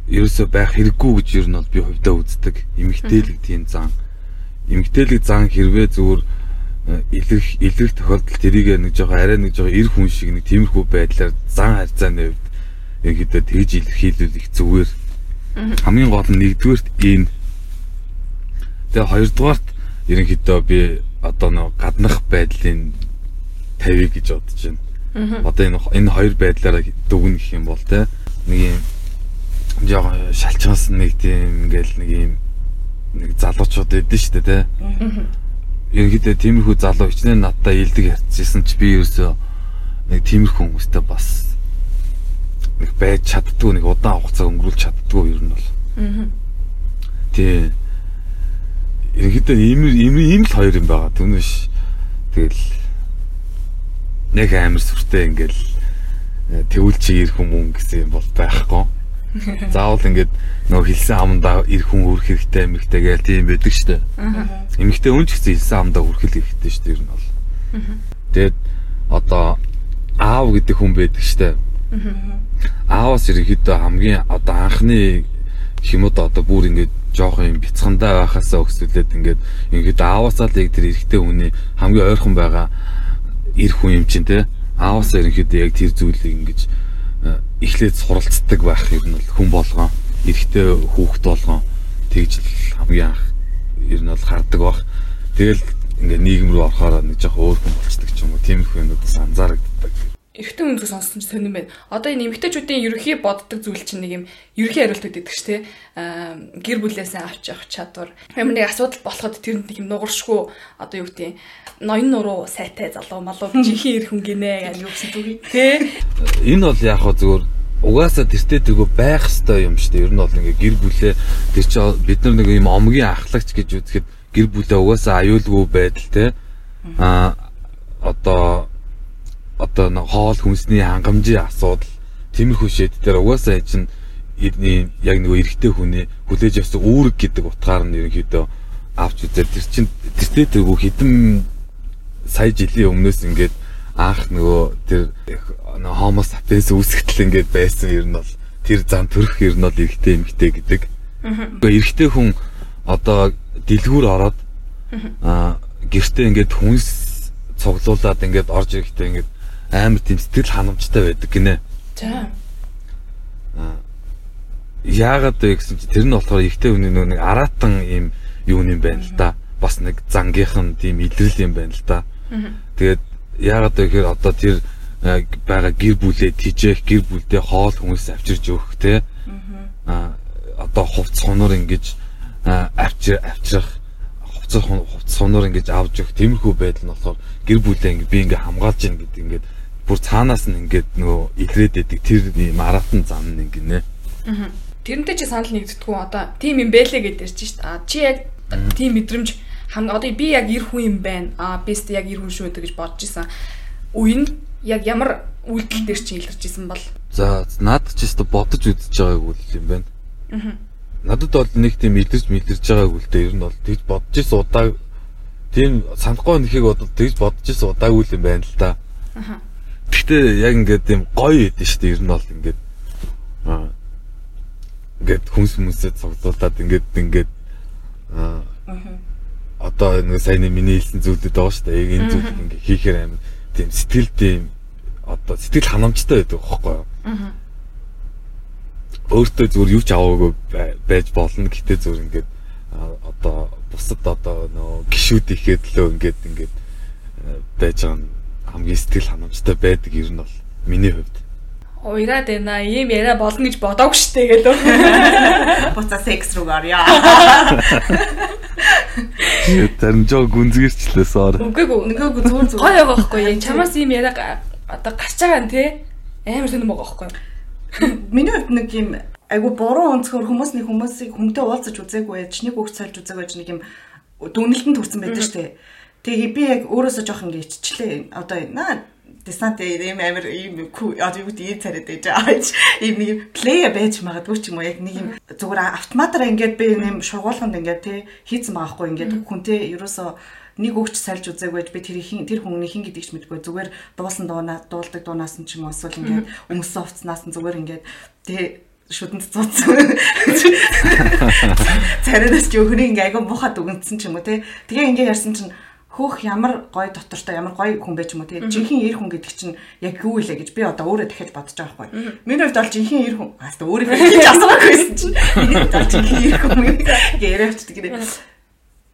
ерөөсө байх хэрэггүй гэж ер нь бол би хувьдаа үздэг. Эмгтээлэг тийм зам. Эмгтээлэг зам хэрвээ зүгээр илэрх илэрх тохиолдолд тэрийг нэг жоо арай нэг жоо эр хүн шиг нэг тиймэрхүү байдлаар зан харьцааны хувьд ерөнхийдөө тэгж илэрхийлүүлэх зүгээр. Хамгийн гол нь нэгдүгээрт энэ Тэгээ хоёрдугаарт ерөнхийдөө би одоо нэг гаднах байдлын тавийг гэж бодож байна. Одоо энэ энэ хоёр байдлаараа дүгнэх гэх юм бол те нэг юм яг шалчгаас нэг тийм ингээл нэг юм нэг залуучууд эдэн штэ те. Ерөнхийдөө тиймэрхүү залуу хичнээн надтай илдэг ярьчихсан ч би ерөөсөө нэг тиймэрхүү хүмүүстэй бас нэг байж чаддгүй нэг удаан хугацаа өнгөрүүлж чаддгүй ер нь бол. Тий. Ерөнхийдөө ийм ийм ийм л хоёр юм байгаа. Түүнээс тэгэл нэг амар сүртэй ингээл э, тэгвэл чи ирэх юм гэсэн юм бол байхгүй. Заавал ингээд нөгөө хилсэн амдаа ирэх хүн үрэх хэрэгтэй эмэгтэй гээл тийм байдаг штэ. Эмэгтэй хүн ч гэсэн хилсэн амдаа үрхэл хэрэгтэй штэ ер нь бол. Тэгэд одоо аав гэдэг хүн байдаг штэ. Аавас ерөнхийдөө хамгийн одоо анхны хэмэд одоо бүр ингээд жоох юм бяцхандаа байхасаа өксөлээд ингээд ингээд аавасаа л яг тэр эрэгтэй хүний хамгийн ойрхон байгаа эр хүн юм чинь те аавасаа ерөнхийдөө яг тэр зүйлийг ингэж эхлээд суралцдаг байх юм бол хүн болгоо эрэгтэй хүүхэд болгоо тэгж л хамгийн анх ер нь бол хардаг баг тэгэл ингээд нийгэм рүү орохоор нэг жоох өөр хүн болцдог ч юм уу. Тиймэрхүү юмнууд бас анзаарагддаг эрэгтэй хүнээс сонссон ч сонирн байна. Одоо энэ эмэгтэйчүүдийн ерөхий боддог зүйл чинь нэг юм ерөхий хариулт өгдөг ш тий. Аа гэр бүлээсээ авч явах чадвар. Ямар нэг асуудал болоход тэр нэг юм нугаршгүй одоо юу гэдэг ноён нуруу сайтай залуу малуу жинхэнэ эр хүн гинэ гэж юу гэсэн зүгий. Тий. Энэ бол яг хаа зүгээр угаасаа тэртээ тэргөө байх хэвээр юм шүү дээ. Ер нь бол ингээ гэр бүлээ тэр чи бид нар нэг юм омгийн ахлагч гэж үзэхэд гэр бүлээ угаасаа аюулгүй байдал те. Аа одоо одоо нэг хоол хүнсний хангамжийн асуудал тиймэрхүү шийд дээр угаасаа чинь яг нөгөө эрэгтэй хүний хүлээж авсан үүрэг гэдэг утгаар нь ерөнхийдөө авч үзээд тэр чин тэртээ тэргүй хідэн сая жилийн өмнөөс ингээд анх нөгөө тэр homo sapiens үүсгэтэл ингээд байсан ер нь бол тэр зан төрөх ер нь бол эрэгтэй эмэгтэй гэдэг. Гэхдээ эрэгтэй хүн одоо дэлгүүр ороод аа гэртээ ингээд хүнс цуглуулад ингээд орж ирэхдээ ингээд амар тийм сэтгэл ханамжтай байдаг гинэ. За. Яагаад вэ гэсэн чи тэр нь болохоор ихтэй хүний нэг аратан ийм юу юм байна л да. Бас нэг зангийнхан тийм илрэл юм байна л да. Тэгээд яагаад вэ гэхээр одоо тэр байгаа гэр бүлээ тижээх гэр бүлдээ хоол хүмүүс авчирж өгөх те. Аа одоо хувц хоноор ингэж авчир авчрах хувц хувц хоноор ингэж авч өгөх тиймэрхүү байдал нь болохоор гэр бүлээ ингэ би ингэ хамгаалж гин гэдэг ингээд бүр цаанаас нь ингээд нөгөө илрээд идэг тэр маратон зам нь ингэнэ. Аа. Тэрнтэй чи санал нэгдэдэггүй одоо тийм юм бэлээ гэдээ чи шүү дээ. Чи яг тийм мэдрэмж хам одоо би яг эр хүн юм байна. Аа бист яг эр хүн шүү гэж бодож исэн. Үе нь яг ямар үйлдэл дээр чи илэрч исэн бол. За наад чи өстө бодож үзэж байгаагүй юм байна. Аа. Надад бол нэг тийм илэрч мэлэрж байгаагүй л дээ. Ер нь бол тэгж бодож исэн удаа тийм санахгүй нэхийг бодож тэгж бодож исэн удаагүй юм байна л да. Аа Гэхдээ яг ингээд юм гоё идэв шүү дээ. Ер нь бол ингээд аа ингээд хүнс хүмүүсээ цогцолтаад ингээд ингээд аа одоо нэг сайн миний хэлсэн зүйлүүд байгаа шүү дээ. Яг энэ зүйлийг ингээд хийхээр амар тийм сэтгэл тийм одоо сэтгэл ханамжтай байдаг байхгүй юу? Аа. Өөртөө зүгээр юу ч аваагүй байж болно. Гэтэ зүгээр ингээд одоо бусад одоо нөө гişүүд ихэд лөө ингээд ингээд байж байгаа нь хамгийн сэтгэл ханамжтай байдаг ер нь бол миний хувьд. Уйраад байна. Ийм яриа болно гэж бодоагүй штэ гэлөө. Буцаа секс руу гарья. Тэр жоо гүнзгэрчлээ соор. Үгүй гүй. Нэггүй зүгээр зүгээр. Гоё байгаа байхгүй юу? Чамаас ийм яриа одоо гарч байгаа нь те амар сонирм байгаа байхгүй? Миний хувьд нэг юм айгу буруу өнцгөр хүмүүс нэг хүмүүсийг хүнтэй уулзаж үзээгүй нэг үг цайлж үзээгүй нэг юм дүнэлтэнд хүрсэн байдаг штэ. Тэгээ би яг өөрөөсөө жоох ингэ иччлээ. Одоо наа десант ийм амир ийм одоо юу гэдэг ийм царайд байж байгаа. Ийм нэг плея байж магадгүй ч юм уу яг нэг юм зүгээр автоматар ингээд би нэм шургуулганд ингээд тий хийцэн байгаа хгүй ингээд хүнтэй ерөөсөө нэг өгч сальж үзээгүйж би тэр хин тэр хүмүүний хин гэдгийг ч мэдгүй зүгээр дуулсан дуунаа дуулдаг дуунаас нь ч юм уу эсвэл ингээд өмсөн хувцснаас нь зүгээр ингээд тий шүдэнд цуцсан. Царайдас ч өхрийн ингээ айгу мухад үгэнсэн ч юм уу тий. Тэгээ ингээ ярьсан чинь хөөх ямар гоё дотортой ямар гоё хүн байж юм уу тэгээ жинхэнэ эр хүн гэдэг чинь яг юу вэ гэж би одоо өөрөө дахиад бодож байгаа байхгүй. Миний хувьд бол жинхэнэ эр хүн хааста өөрөө хийж асуухгүйсэн чинь. Миний хувьд бол жинхэнэ эр хүн яриавч гэдэг.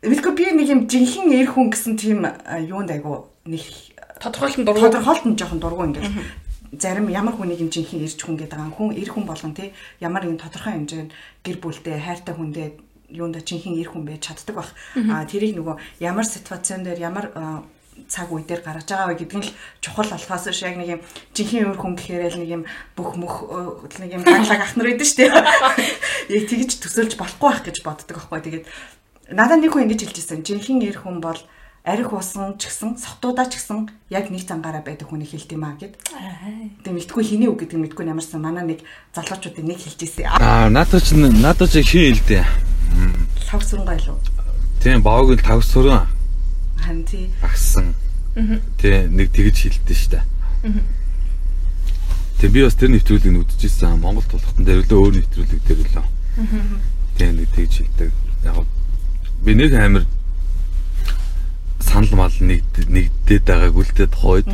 Мэдгүй би нэг юм жинхэнэ эр хүн гэсэн тийм юунд айгу нэг тодорхойлолт дургу. тодорхойлолт жоохон дургу ингээд зарим ямар хүнийг юм жинхэнэ ирж хүн гэдэг байгаа хүн эр хүн болгон тий ямар нэгэн тодорхой хэмжээнд гэр бүлтэй хайртай хүндээ юунда чинхэн ир хүн байж чаддаг бах. А тэрийг нөгөө ямар ситуацийн дээр ямар цаг үе дээр гарч байгаа вэ гэдэг нь л чухал болохоос ш яг нэг юм жинхэнэ өөр хүн гэхээр л нэг юм бүх мөх нэг юм ганлаг ах нар байдаг шүү дээ. Яг тэгж төсөөлж болохгүй байх гэж боддог байхгүй. Тэгээд надад нэг хүн ингэж хэлж ирсэн. Жинхэнэ эр хүн бол арх усан ч гэсэн сотуудаа ч гэсэн яг нэг цангаараа байдаг хүний хэлт юм аа гэд. Тэгээ мэдгүй хиний үг гэдэг мэдгүй ямарсан манай нэг залуучуудын нэг хэлж ирсэн. Аа надад ч надад ч хин хэлдэ. Лав сүрэн гайлуу. Тийм баог л тав сүрэн. Хан тий. Агсан. Тий нэг тэгж хэлдэ штэ. Тэгээ би бас тэр нэвтрүүлгийг үзчихсэн. Монгол тулхтан дээр лөө өөр нэвтрүүлэг дээр лөө. Тэгээ нэг тэгж хэлдэг. Яг би нэг амир санал мал нэг нэгдээд байгааг үлдээд хойд.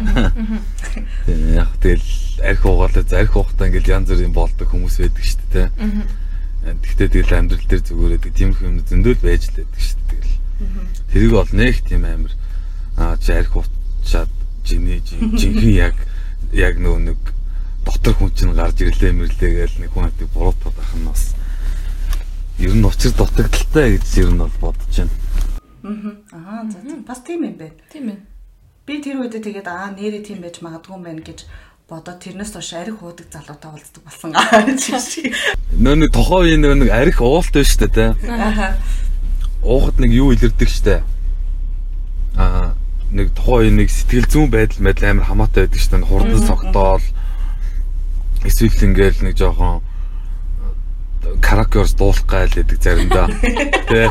Тийм яг тэгэл арх угаалаа зарх ухтаа ингээл янз бүрийн болдог хүмүүс байдаг шүү дээ. Тэгтээ тэгэл амьдрал дээр зүгээрээ тиймэрхүү юм зөндөл байж л байдаг шүү дээ. Тэрийг бол нэг тийм амир аа чи арх утчаад жинэ жинхэнэ яг яг нөгөө нэг дотор хүн чинь гарч ирлээ мэрлээ гээл нэг хүн хатыг буруутаад ах нь бас ер нь учир дутагдaltaй гэж ер нь бол бодож байна. Аа за за бас тийм юм байна. Тийм ээ. Би тэр үед тэгээд аа нэрээ тийм байж магадгүй юм байна гэж бодоод тэрнээс хойш арх уудаг залуутай уулздаг болсон аа чи. Нөө нэг тохоо үе нөө нэг арх уулт шүү дээ те. Аа. Уухад нэг юу илэрдэг штэ. Аа нэг тухайн үе нэг сэтгэл зүйн байдал мэдл амар хамаатай байдаг штэ. Хурдан согтоол эсвэл ингээл нэг жоохон каракерс дуулах гайл гэдэг заримдаа. Тэ.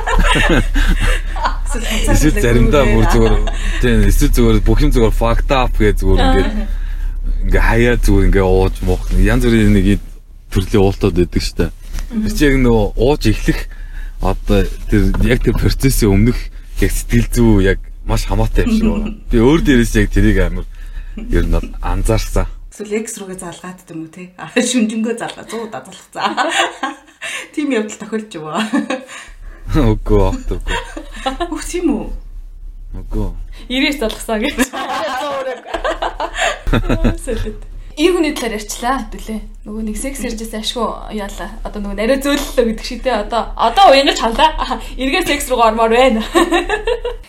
Эсвэл заримдаа бүр зүгээр тийм эсвэл зүгээр бүх юм зүгээр fucked up гэж зүгээр ингээд ингээ хаяа зүгээр ингээ ууж муух янз бүрийн нэг ий- төрлийн уултууд байдаг штэ. Тэр чинь яг нөгөө ууж эхлэх одоо тэр яг тэр процессын өмнөх яг сэтгэл зүй яг маш хамаатай юм шиг байна. Би өөр дээрээс яг тэрийг амар ер нь бол анзаарсан. Эсвэл X рүүгээ залгаад гэдэг юм уу те? Аа шүнжэнгөө залгаа 100 дазалах цаа. Тим явдал тохиолж байгаа. Үгүй огт үгүй. Тийм үү? Үгүй. 90 залгасаа гэж. Сэлэт. Ийг хүний талаар ярьчлаа хэвлээ. Нөгөө нэг секс ярьжсэн ашгүй яалаа. Одоо нөгөө нарийн зөөллөө гэдэг шиг те одоо одоо уянгаж халаа. Эргээ секс руу ормоор байна.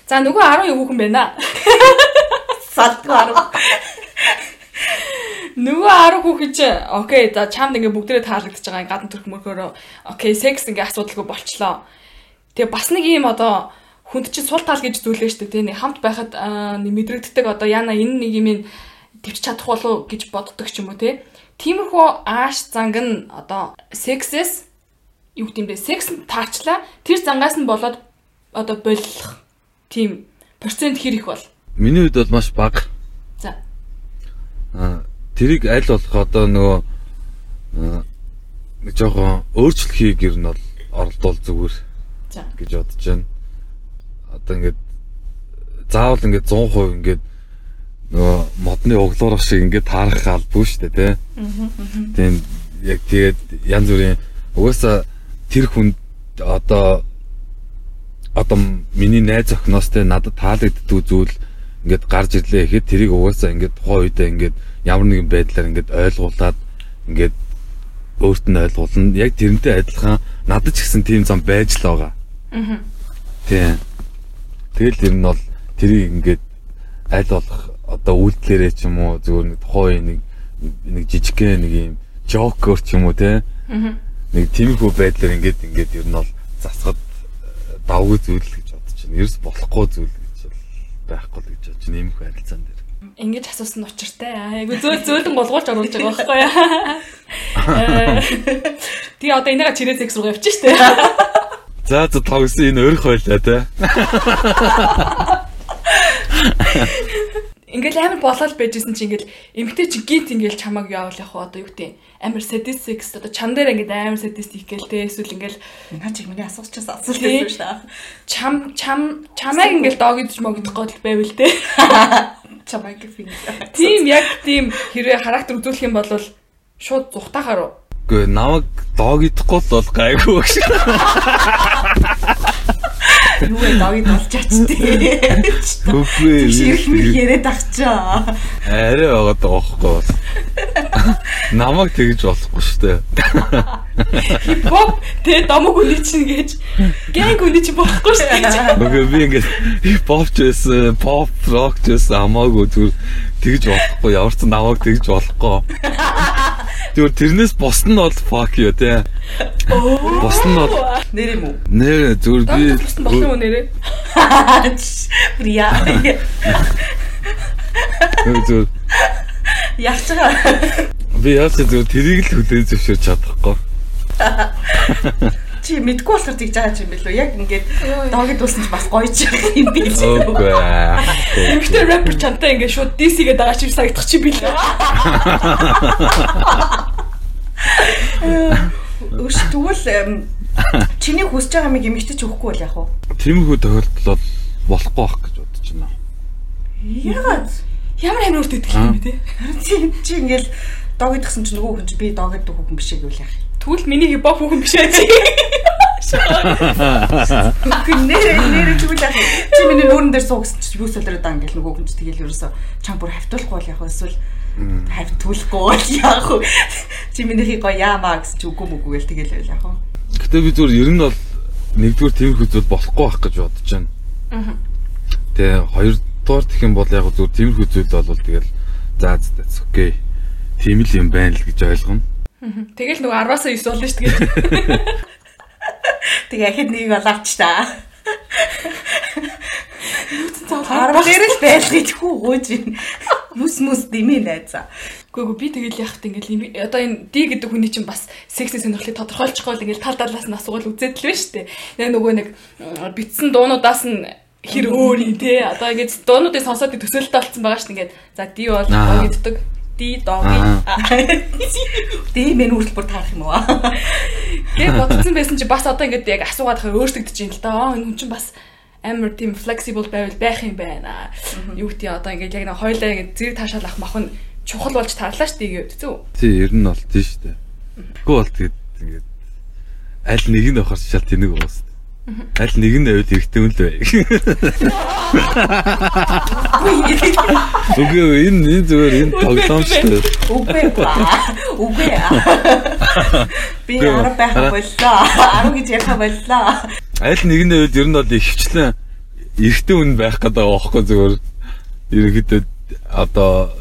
За нөгөө 10 хүүхэн байна. Салдгүй арга. Нөгөө 10 хүүхэн чи окей за чамд ингээ бүгдээрээ таалагдчихж байгаа гадна төрх мөрхөөрөө окей секс ингээ асуудалгүй болчлоо. Тэгээ бас нэг юм одоо хүнд чинь сул тал гэж зүйлээ штэ тий хамт байхад мэдрэгддэг одоо яна энэ нэг юм төвч чадах болов гэж боддог ч юм уу тий. Тиймэрхүү ааш занг нь одоо сексэс юу гэдэм бэ секс нь таачлаа тэр зангаас нь болоод одоо болох тийм процент хэр их бол. Миний хувьд бол маш бага. За. Аа тэрийг аль болох одоо нөгөө нэг жоохон өөрчлөхийг ер нь бол оролдвол зүгээр гэж бодож байна. Одоо ингээд заавал ингээд 100% ингээд нөгөө модны углуурах шиг ингээд таарах албагүй шүү дээ тий. Тийм яг тэгээд янз бүрийн угаасаа тэр хүн одоо одоо миний найз охиноос те надад таалагддгүй зүйл ингээд гарч ирлээ гэхэд тэрийг угаасаа ингээд тухайн үедээ ингээд ямар нэгэн байдлаар ингээд ойлгуулад ингээд өөрт нь ойлгуулна. Яг тэрнтэй адилхан надад ч гэсэн тийм зам байж л байгаа. Аа. Тийм. Тэгэл ер нь бол тэрийг ингээд аль болох одоо үйлдэлэрээ ч юм уу зүгээр нэг тухайн нэг нэг жижигхэн нэг юм жокер ч юм уу те. Аа. Нэг тиймэрхүү байдлаар ингээд ингээд ер нь бол засахад э, давгүй зүйл гэж бодож байна. Ерөөс болохгүй зүйл гэж байхгүй л Иймэрхүү харилцаан дээр. Ингэж асуусан нь учиртай. Айгу зөөл зөөлөн голгуулж оруулж байгаа байхгүй яа. Э, Тэгээ одоо энийга чирээ секс руу явчих штэ. За за тогсон энэ өрх байлаа те. Ингээл амар болоод байжсэн чи ингээл эмгтэй чи гинт ингээл чамаг явал яг одоо юу гэдэг амар sadist sex одоо чам дээр ингээд амар sadist их гээл те эсвэл ингээл Наа чи миний асуучаас асуулт байсан шүү дээ. чам чам чамайг ингээл догидж могдох гол байвал те. Чамайг финиш. Тийм яг тийм хэрвээ характер үзүүлэх юм бол шууд зүхтахаар уу. Гэхдээ намайг дог идэхгүй бол гайгүй гэж. Юу вэ дог болчаач тий. Үгүй мэр яриад ахчаа. арай байгаа даа байхгүй. Намайг тэгж болохгүй шүү дээ. Хипхоп тэ домог үний чинь гэж гэнг үний чинь болохгүй шүү дээ. Нөгөө би ингээд хипхоп ч байсан, pop rock ч байсан хамаагүй зүгээр тэгж болохгүй. Ямар ч намайг тэгж болохгүй. Зүгээр тэрнээс бос нь бол fuck you те. Бос нь бол Нэр юм уу? нэр зүгээр би туссан болох юм уу нэрээ? Прия. зүгээр Яах ч байгаа. би яаж зүгээр тэрийг л хүлээн зөвшөөрч чадахгүй. Чи мэдгүй болохоор тэгж байгаа юм билүү? Яг ингээд догид дуусна ч бас гоё ч юм би. Үгүй. Эмэгтэй рэпер чантай ингээд шууд DC-гээ дагаа чив сагдах чи билээ. Өш тэгвэл чиний хүсэж байгаа юм эмэгтэй ч өгөхгүй бол яах вэ? Тиймэрхүү тохиолдол бол болохгүй байх гэж бодож байна. Ягаад? Ямар амар өрт идэх юм бэ те? Чи чи ингээл догид гсэн чи нөгөө хүн чи би догид дөх хүн биш гэвэл яах? Тэгвэл миний хипхоп хүн биш ээ чи. Нэр нэр тэгвэл яах? Чи миний нүүрэн дээр суугсан чи юу солиороо даа ингээл нөгөө хүн чи тэгэл ерөөсө чам бүр хавтуулахгүй бол яах вэ? Эсвэл хавтуулахгүй бол яах вэ? Чи минийхий гоё яамаа гэж үгүй мүгүй гэл тэгэл байл яах вэ? Гэтэ би зүгээр ер нь бол нэгдүгээр тиймэрхүү зүйл болохгүй байх гэж бодож байна. Аа. Тэгээ хоёрдугаар гэх юм бол яг зүгээр тиймэрхүү зүйл бол тэгэл заа заа окей. Тийм л юм байна л гэж ойлгоно. Тэгэл нөгөө 10-аас 9 болно шүү дээ. Тэгээ ахид нэг болооч та. Арга дээр л байл гэхгүй гоож ин. Мүс мүс димээ найзаа. Гэхдээ би тэгэл яхад ингээл юм- одоо энэ ди гэдэг хүний чинь бас секси сонирхлыг тодорхойлчихгүй л ингээл тал талаас нь асуувал үзээд л байна шүү дээ. Яг нөгөө нэг битсэн дуунуудаас нь хэр өөр юм те. Одоо ингээд дуунуудыг сонсоод төсөөлөлт болсон байгаа шүү дээ. Ингээд за ди бол Аа. доо гэддэг. Ди дооги. Димээ нүртэл бүр таарах юм уу? Гэт бодсон байсан чи бас одоо ингээд яг асуугаад хаа өөрсдөгдөж юм л да. Энэ хүн чинь бас амар тийм flexible байвал байх юм байна. Юу гэдэг одоо ингээд яг нэг хойлоо ингээд зэрэг таашаал ах мах нь чухал болж таарлаа шүү дээ гэдэг зү. Тий ер нь бол тийм шүү дээ. Тэгэхгүй бол тэгээд ингээд аль нэг нь авахар шал тэнэг уус. Аль нэг нь аваад хэрэгтэй юм л бай. Үгүй энэ энэ зүгээр энэ тоглоом шүү. Үгүй ба. Үгүй. Би арга байх боллоо. Арга гэж ярих боллоо. Аль нэг нь аваад ер нь бол ихвчлэн эрэгтэй хүн байх гэдэг байхгүй зүгээр. Ерөнхийдөө одоо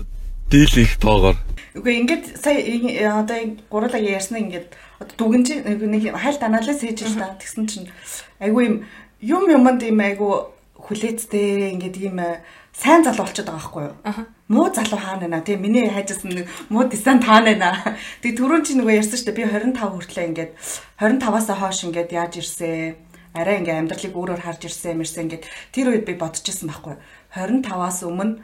дийлэх тоогоор Үгүй ингээд сая ин- одоо гурлаа ярьсан ингээд дүгнж нэг хайлт анализ хийж л та тэгсэн чинь айгүй юм юм юмд юм айгүй хүлээцтэй ингээд ийм э, сайн залуу болчиход байгаа байхгүй юу? Муу залуу хаана нэ тий миний хайжсан нэг муу дизайн таана нэ. Тэг түрүүн чи нөгөө ярьсан шүү дээ би 25 хүртлээ ингээд 25-аас хойш ингээд яаж ирсэн арай ингээ амьдралыг өөрөөр харж ирсэн мэрсэн ингээд тэр үед би бодчихсон байхгүй юу? 25-аас өмнө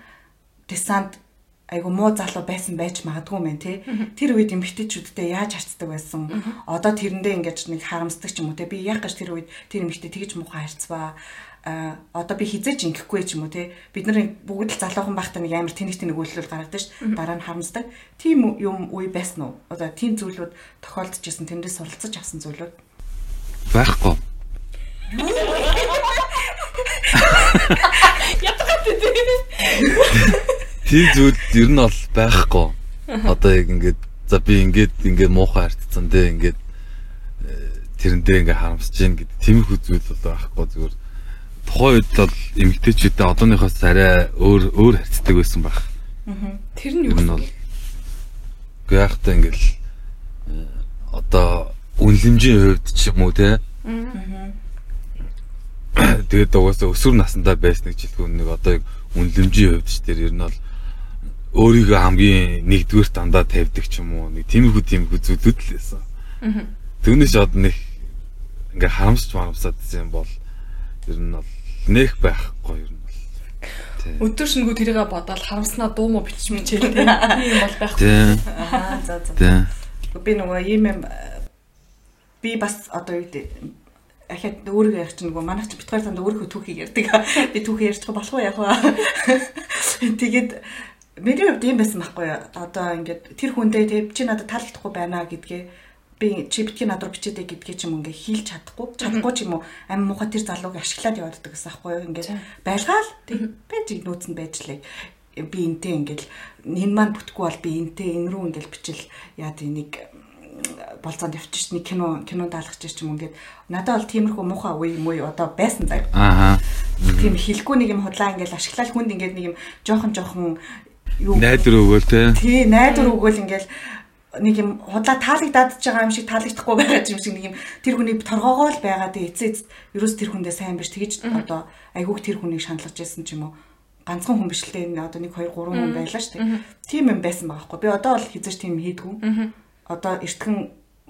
десант айгу муу залуу байсан байж магадгүй мэн тий. Тэр үед эмгтээчүүдтэй яаж харцдаг байсан. Одоо тэрэндээ ингэж нэг харамсдаг ч юм уу тий. Би яг гэж тэр үед тэр эмгтээ тэгж муухай харцваа. А одоо би хизээж ингэхгүй ч юм уу тий. Бид нар бүгд л залуухан байхдаа нэг амар тэнэг тэнэг үйлдэл гаргадаг ш. Дараа нь харамсдаг. Тийм юм үе байсан уу? Одоо тийм зүйлүүд тохиолдож исэн тэндээс суралцаж авсан зүйлүүд. байхгүй. Тийм зүйл ер нь бол байхгүй. Одоо яг ингээд за би ингээд ингээд муухай харцсан те ингээд э, тэрэндээ ингээд харамсаж гин гэдэг тиймэрхүү зүйл бол байхгүй. Зүгээр тухайн үед бол эмгтээчүүдээ одооныхоос арай өөр өөр харцдаг байсан байх. Тэр нь юу нь бол та ингээд э, одоо үнлэмжийн хувьд ч юм уу те? Тэгээд угаасаа өсвөр насндаа байсныг жилхэн нэг одоо яг үнлэмжийн хувьд ч тэр ер нь бол өөрийгөө хамгийн нэгдүгээр дандаа тавьдаг ч юм уу нэг тиймэрхүү тиймэрхүү зүйлүүд л байсан. Түүнээс одоо нэг ингээ харамсч марамсаад юм бол ер нь бол нэх байхгүй ер нь бол. Өдөр шингүү тэрийг бодоод харамснаа дуу мó бичиж мичээл тийм юм бол байх. Тий. Аа за за. Тий. би нөгөө ийм юм би бас одоо юу гэдэг ахад өөрийгөө ярьж нөгөө манайх чи битгаар санд өөрийнхөө түүхийг ярьдаг. Би түүхийг ярьж болох уу яг ба. Тэгээд миний хувьд ийм байсан байхгүй юу? Одоо ингээд тэр хүндээ тэг чи надад таалагдахгүй байна гэдгээ би чи битгий над руу бичээдэй гэдгээ ч юм ингээ хийлч чадахгүй чадахгүй ч юм уу? Амин муухай тэр залууг ашиглаад яваад гэсэн байхгүй юу? Ингээд байлгаал. Байж нөөц нь байжлаа би энтэй ингээл энэ маань бүтэхгүй бол би энтэй энэ рүү ингээл бичил. Яа тий нэг болцоонд явчих нэг кино кино даалгаж ч юм ингээд. Надад бол тиймэрхүү муухай үе юм уу? Одоо байсан заяа Ааха. тийм хэлэхгүй нэг юм худлаа ингээл ашиглал хүнд ингээд нэг юм жоохон жоохон юу? Найдвар өгөөл те. тий найдвар өгөөл ингээл нэг юм худлаа таалагдаад байгаа юм шиг таалагдахгүй байгаа юм шиг нэг юм тэр хүний торгоогоо л байгаа дээ эцээ ерөөс тэр хүндээ сайн биш. Тэгэж одоо айгүйх тэр хүнийг шаналгаж байсан ч юм уу. Ганцхан хүн биш л дээ энэ одоо 1 2 3 хүн байлаа шүү дээ тийм юм байсан байгаа хгүй би одоо бол хизэж тийм хийдгүү. Одоо эртгэн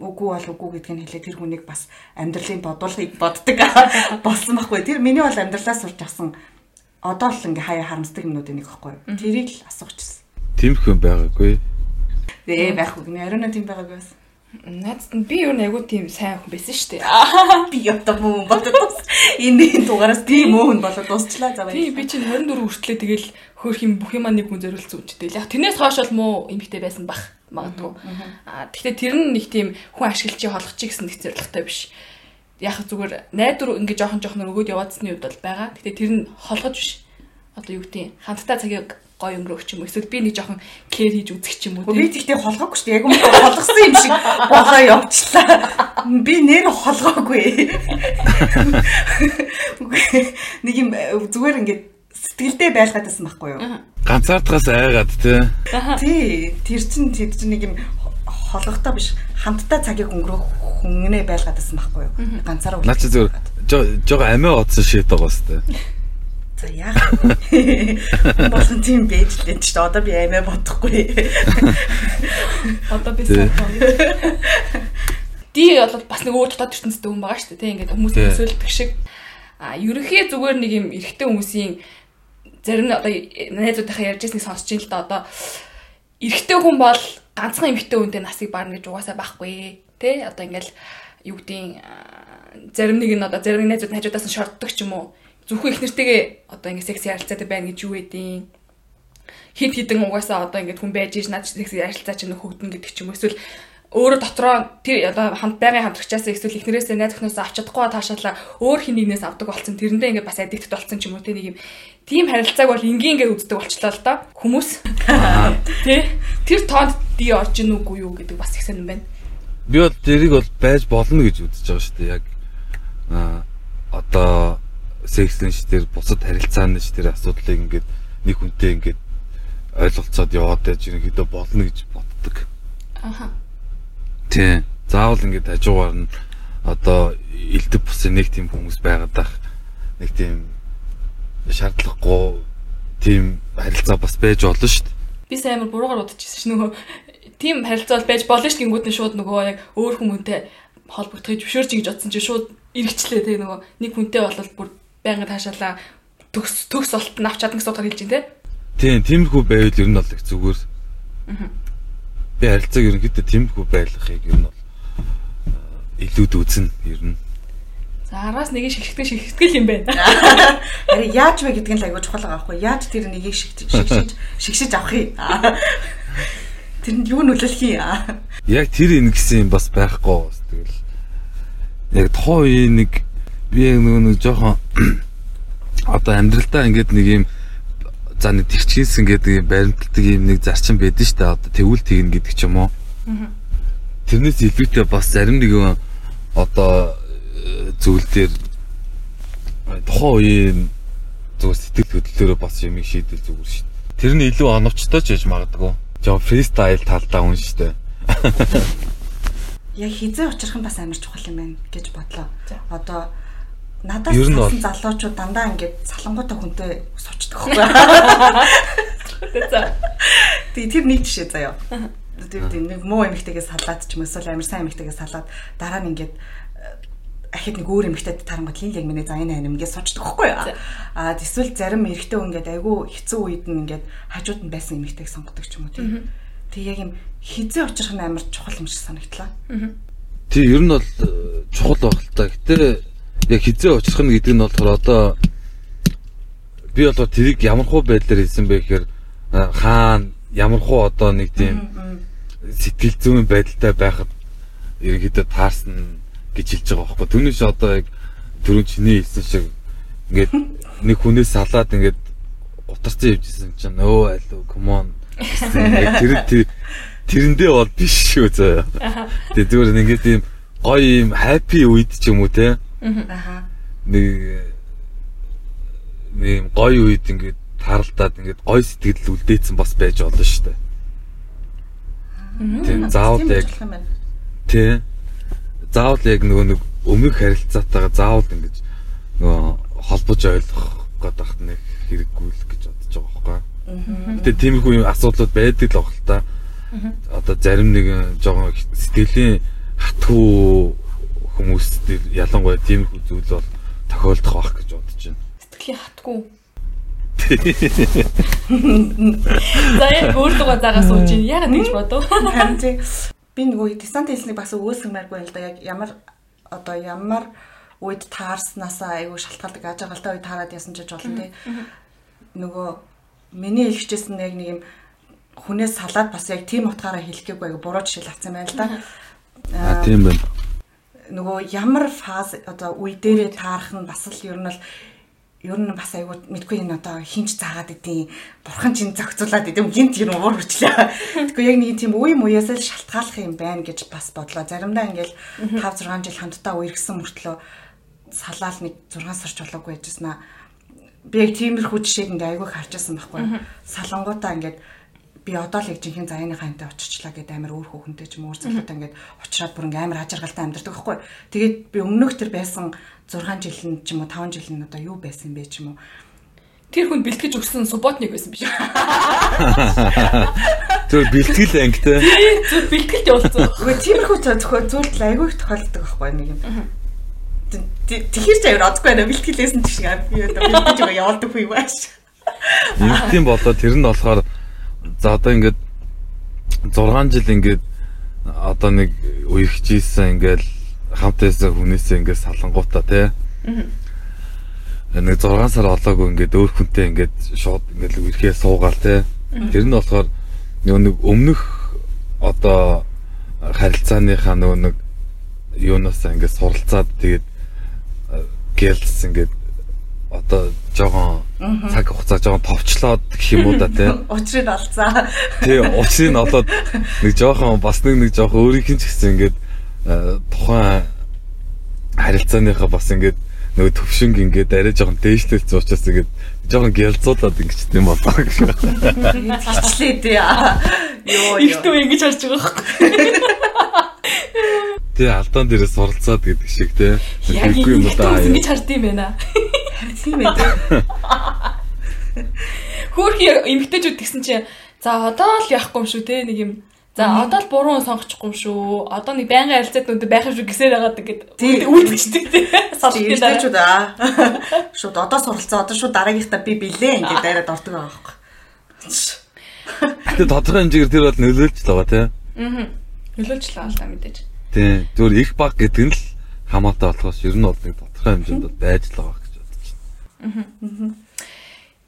үгүй бол үгүй гэдгийг хэлээ. Тэр хүнийг бас амьдралын бодуулгыг боддог болсон байхгүй тэр миний бол амьдралаас сурч авсан одоо л ингээ хаяа харамсдаг юмнуудын нэг байхгүй тэрийг л асуучихсан юм байгаагүй. Ээ байх үг нэ ариуна тийм байгаагүй бас. Надад нь би юу нэг айгуу тийм сайн хүн байсан шүү дээ. Би ята мөн болоод тус. Энэ энэ дугаараас тийм мөн болоод дуусчлаа за Тий баярлалаа. би чинь 24 хүртлээ тэгэл хөөх юм бүх юм нэг хүн зориулсан үедтэй. Яг тэрнээс хойш бол муу эмгтэй байсан бах магадгүй. Аа гэхдээ тэр нь нэг тийм хүн ашиглачи холгоч гэсэн нэг зорилготой биш. Яг зүгээр найдвар ингээ жоохон жоохон өгөөд яваадсны үед бол байгаа. Гэхдээ тэр нь холгож биш. Одоо юу гэдэг хамтдаа цагийг гоё өнгөрөх юм эсвэл би нэг жоохон кэр хийж үзэх юм уу Би тэгтээ холгоогүй шүү дээ. Яг юм холгосон юм шиг болоо явчлаа. Би нэр холгоогүй. Нэг юм э, зүгээр ингээд сэтгэлдээ байлгаад байсан байхгүй юу? Ганцаардахаас айгаад тий. Тий, тэр чин тэр чин нэг юм холгохтой биш хамтдаа цагийг өнгөрөх хүннээ байлгаад байсан байхгүй юу? Ганцаараа Наа чи зүгээр жоо амиа оцсон шийт байгаа сте. За яах вэ? Болгон тийм байж лээ ч одоо би амиа бодохгүй. одоо би сайн Ди бол бас нэг өөр дотоод ертөнцтэй хүн байгаа шүү дээ. Тэ ингээд хүмүүс Тий. төсөөлдөг шиг. А ерөнхий зүгээр нэг юм эрэгтэй хүмүүсийн зарим одоо найзуудынхаа ярьж ирснийг сонсч ин л да одоо эрэгтэй хүн бол ганцхан эмэгтэй хүнтэй насыг барна гэж угаасаа байхгүй. Тэ одоо ингээл юу гэдгийг зарим нэг нь одоо зарим нэг найзууд хажуудаас нь шортдог ч юм уу. Зөвхөн их нэртэйгээ одоо ингээд секси харилцаатай байна гэж юу гэдгийг хит хитэн угаасаа одоо ингээд хүн байж иж наад секси харилцаа чинь хөгдөн гэдэг ч юм. Эсвэл өөрөө дотроо тэр одоо хамт байнгын хамтрагчаас эсвэл ихнэрээсээ найз өхнөөс авч чадахгүй таашаалаа өөр хин нэгнээс авдаг болсон тэрэндээ ингээд бас аддикт болсон ч юм уу? Те нэг юм тийм харилцааг бол энгийн ингээд үздэг болчлоо л доо. Хүмүүс. Тий тэр тоонд ди орж ийн үгүй юу гэдэг бас их сонирн байна Би бол тэрийг бол байж болно гэж үзэж байгаа шүү дээ. Яг а одоо секслэн ш тэр бусад харилцааны ш тэр асуудлыг ингээд нэг хүнтэй ингээд ойлголцоод яваад байж ерөнхийдөө болно гэж боддог. аха Тий. Заавал ингээд хажуугаар нь одоо элдв бусын нэг тийм хүмүүс байгаад байх. Нэг тийм шаардлагагүй тийм харилцаа бас байж болно шүү дээ. би сайн амар буруугаар удажсэн ш нөгөө тийм харилцаа бол байж болно ш гингүүд нь шууд нөгөө яг өөр хүмүүнтэй холбогдохыг зөвшөөрч гэж бодсон чи шууд эргэчлээ те нөгөө нэг хүнтэй бол бүр байнга таашаалаа төгс төгс болт нь авч чадна гэсэн утгаар хэлж байна те Тийм, тиймэрхүү байвал ер нь бол их зүгээр. Би харилцааг ерөнхийдөө тиймэрхүү байлгахыг ер нь бол э, илүүд үзнэ ер нь. За араас нэг нь шигшгдэг шигшгтгэл юм байна. Харин яаж вэ гэдг нь л аягүй чухал байгаа байхгүй? Яаж тэр нэгийг шигшиж шигшиж авах юм? Тэрэнд юу нөлөөлөх юм? Яг тэр энэ гэсэн юм бас байхгүй. Тэгэл яг тухайн үеийн нэг би яг нөгөө нэг жоохон одоо амьдралдаа ингээд нэг юм за нэг тэгчээсэн гэдэг юм баримталдаг юм нэг зарчим байдэн штэ одоо тэгвэл тэгнэ гэдэг ч юм уу. Тэрнээс илүүтэй бас зарим нэг одоо э, зүйл дээр э, тухайн үеийн зүгээр сэтгэл хөдлөлөөрөө бас юм шийдэл зүгээр штэ. Тэр нь илүү оновчтой ч яж магадгүй. Жоо фристайл талдаа хүн штэ. Яг хизээ учрах нь бас амар чухал юм байна гэж бодлоо. Одоо надаас Ер нь бол- салсан залуучууд дандаа ингээд салангуутай хүнтэй байхгүй. За. Тэгээ тэр нэг жишээ заяа. Тэр тийм нэг муу эмэгтэйгээс салаад ч юм уу эсвэл амар сайн эмэгтэйгээс салаад дараа нь ингээд ахид нэг өөр эмэгтэйд тарангууд хин яг миний за энэ ингээд сочдөг байхгүй юу? Аа эсвэл зарим эрэгтэй хүн ингээд айгүй хэцүү үед нь ингээд хажууд нь байсан эмэгтэйг сонгодог ч юм уу тийм. Тэг яг юм хизээ учрах нь амар чухал юм шиг санагдлаа. Тий, ер нь бол э, чухал байх л та. Гэтэ яг хизээ очих нь гэдэг нь болохоор одоо би бол тэрийг ямар хуу байдлаар хэлсэн бэ гэхээр э, хаана ямар хуу одоо нэг тийм сэтгэл зүйн байдалтай байхад ерөнхийдөө таарсан гэж хэлж байгаа байхгүй. Түүнээс одоо яг түрүүн чиний хэлсэн шиг ингээд нэг хүнээс салаад ингээд утарсан явжсэн чинь өө алуу come on Тэр тэр- тэрэндээ бол биш шүү заяа. Тэгээ зүгээр ингээд тийм гоё юм happy үед ч юм уу те Аха. нэг юм гоё үед ингээд таралдаад ингээд гоё сэтгэл үлдээсэн бас байж болно шүү дээ. Тийм заавал Тийм яг чухал юм байна. тий заавал яг нөгөө нэг өмнөх харилцаатайгаа заавал ингэж нөгөө холбож ойлгох гэдэг нэг хэрэггүй л гэж бодож байгаа байхгүй. Гэтэ тиймэрхүү юм асуудлууд байдаг л баг л та. Одоо зарим нэг жоохон их сэтгэлийн хатгуу хүмүүс дээр ялангуяа тиймэрхүү зүйл бол тохиолдох байх гэж бодож байна. Сэтгэлийн хатгүй. За яг өөр дугаар заагаас сууж ийн. Ягаад нэгж бодов? Харин тий би нөгөө десант хэлснийг бас өгөөсгмээргүй л да. Яг ямар одоо ямар үед таарснасаа айгүй шалтгаалдаг ажигалтай үед таарад ясан ч гэж болно тий нөгөө миний хэлчихсэн яг нэг юм хүнээс салаад бас яг тийм утгаараа хэлэх гээгүй айгүй буруу жишээ л авсан байна л да А тийм байна. нөгөө ямар фаз одоо үе дээрээ таарах нь бас л ер нь л ер нь бас айгуу мэдгүй энэ одоо хинч заагаад идэв бурхан чинь зохицуулаад идэв гинт нь уур хүчлээ. Тэгэхгүй яг нэг тийм үе муяас л шалтгааллах юм байна гэж бас бодлоо. Заримдаа ингээл 5 6 жил хамтдаа үерхсэн мөртлөө салаал нэг 6 сарч болоогүй аа. Би яг тиймэрхүү жишээг ингээ айгүй харчихсан байхгүй. Салангуудаа ингээд би одоо л яг жинхэнэ заяаны хантай очичлаа гэдэг амар өөр хүүхэнтэй ч юм уу залуутай ингээд уучраад бүр ингээ амар хажиргалтай амьдардаг байхгүй. Тэгээд би өмнөх төр байсан 6 жил нь ч юм уу 5 жил нь одоо юу байсан бэ ч юм уу. Тэр хүн бэлтгэж өгсөн субботник байсан биш үү? Зөв бэлтгэл ангитай. Зөв бэлтгэлт явуулсан. Үгүй тиймэрхүү зөвхөн зүйлд айгүй их тохиолддог байхгүй нэг юм. Тэгэхээр ч аяар одгүй байна бэлтгэлээсэн тийш би одоо бэлтгэж байгаа явуулдаг хүн юм ааш. Юм болоо тэр нь болохоор за одоо ингээд 6 жил ингээд одоо нэг үерхжсэн ингээд хамтаасаа хүнээсээ ингээд салангуута те. Нэг 6 сар олоогүй ингээд өөр хүнтэй ингээд шууд ингээд үерхээ суугаал те. Тэр нь болохоор нэг өмнөх одоо харилцааныхаа нөгөө нэг юунаас ингээд суралцаад тэгээд гэлс ингээд одоо жоохон цаг хугацаа жоохон товчлоод гэх юм уу да тий. Учрыг олцаа. Тий, учрыг олоод нэг жоохон бас нэг нэг жоохон өөрийнх нь ч гэсэн ингээд э, тухайн харилцааныхаа бас ингээд нөгөө төвшинг ингээд арай жоохон дээшлэлцсэн учраас ингээд жоохон гялзуулаад ингэж тийм болоо гэж. Хичлээ тий. Йоо. Ихтүү ингэж харж байгаа байхгүй. Тэ алдаан дээрээ суралцаад гэдэг шиг те. Яг юм да. Ингэж хард юм байна. Тийм ээ. Хөөхий эмгтээчүүд тэгсэн чинь за одоо л яахгүй юм шүү те нэг юм За одоо л буруу сонгочихгүй юм шүү. Одоо нэг байнгын харилцаат нүд байх юм шүү гэсээр байгаа гэдэг. Үүдчихдэг тий. Салхины дараачууд аа. Шууд одоо суралцаа одоо шууд дараагийнхтаа би билээ ингээд дайраад ордог байгаа байхгүй. Тэгээ тодорхой хэмжээгээр тэр бол нөлөөлж л байгаа тий. Аа. Нөлөөлж л байгаа л та мэдээж. Тийм. Зүгээр их баг гэдэг нь л хамаатай болохоос ер нь бол нэг тодорхой хэмжээнд бол байж л байгаа гэж бодож байна. Аа.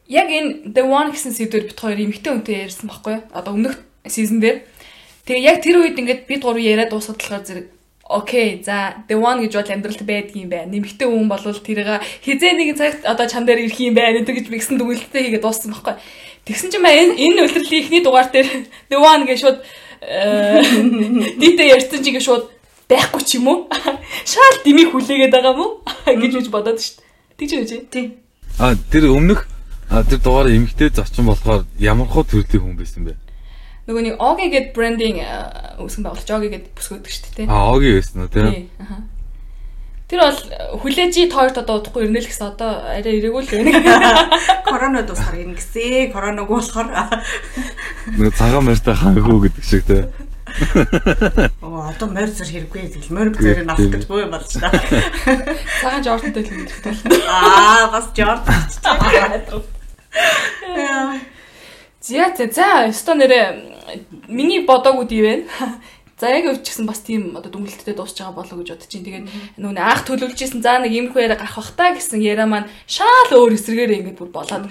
Яг энэ The One гэсэн сэдвэр бит хоёр эмэгтэй хүнтэй ярьсан байхгүй юу? Одоо өмнөх сизон дээр. Тэгээ яг тэр үед ингээд бид гурав яриад дуусгаад болохоор зэрэг Окей, за the one гэж бол амьдралд байдаг юм байна. Нэмэгтэй хүн бол тэрийг хизээ нэгэн цагт одоо чам дээр ирэх юм байна гэдэг гэж бигсэн дүгнэлттэй хийгээд дууссан байхгүй. Тэгсэн чинь маа энэ энэ үлрэлийн ихний дугаар дээр the one гэж шууд дитэ ярьсан чинь шууд байхгүй ч юм уу? Шаал димиг хүлээгээд байгаа юм уу? гэж үж бодоод дээ. Тэгж үжээ. Тийм. А тэр өмнөх тэр дугаар эмгтэй зочин болохоор ямар хөө төрлийн хүн байсан бэ? Нөгөө нэг Оги гэд брендинг үүсгэн байгуулж Оги гэд бүсгөөдөг шүү дээ. А Оги байсан уу тийм. Тэр бол хүлээжи тоорт одоо удахгүй ирнэ л гэсэн одоо арай ирээгүй л байна. Корона дуусахаар ирнэ гэсэн. Короног болохоор нэг цагаан морьтой хангуу гэдэг шиг тийм. Оо одоо морь зэр хэрэггүй тэгэл морь зэрэг нас гэж боо юм болж та. Цагаан жортонтой л юм хэрэгтэй. Аа бас жорт. Яа. За за за өсто нэрэ миний бодоогууд юу вэ? За яг өвч гэсэн бас тийм одоо дүнэлттэй дуусч байгаа болоо гэж бодож чинь. Тэгээд нөгөө анх төлөвлөж исэн за нэг юм яриа гарах бах та гэсэн яриа маань шаал өөр эсрэгээр ингэж бүр болоод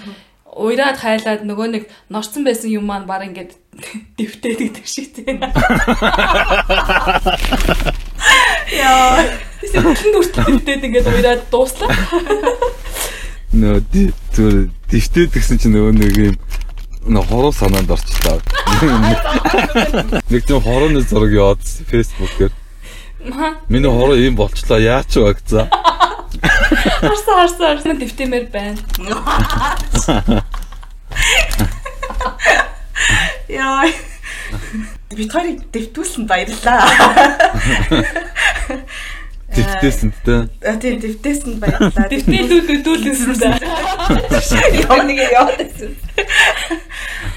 уйраад хайлаад нөгөө нэг норцсон байсан юм маань баг ингээд дэвтээд гэдэг шиг тийм. Яа. Тэсэлтэн дүртэл дэвтээд ингээд уйраад дууслаа. Нөө зүгээр дэвтээд гэсэн чинь нөгөө нэг юм нөө хороо санаанд орчлоо. Нэг тийм хорооны зураг яваад фэйсбүүк дээр. Миний хороо ийм болчлоо яач вэ гэж. Харсан харсан харсан дэвтэмэр байна. Яа. Би тойрог дэвтүүлсэн баярлаа. Дэвтээсэн тэ. Тийм дэвтээсэн баярлаа. Дэвтээлүүд өдүүлсэн да. Яа нэг яваад байсан.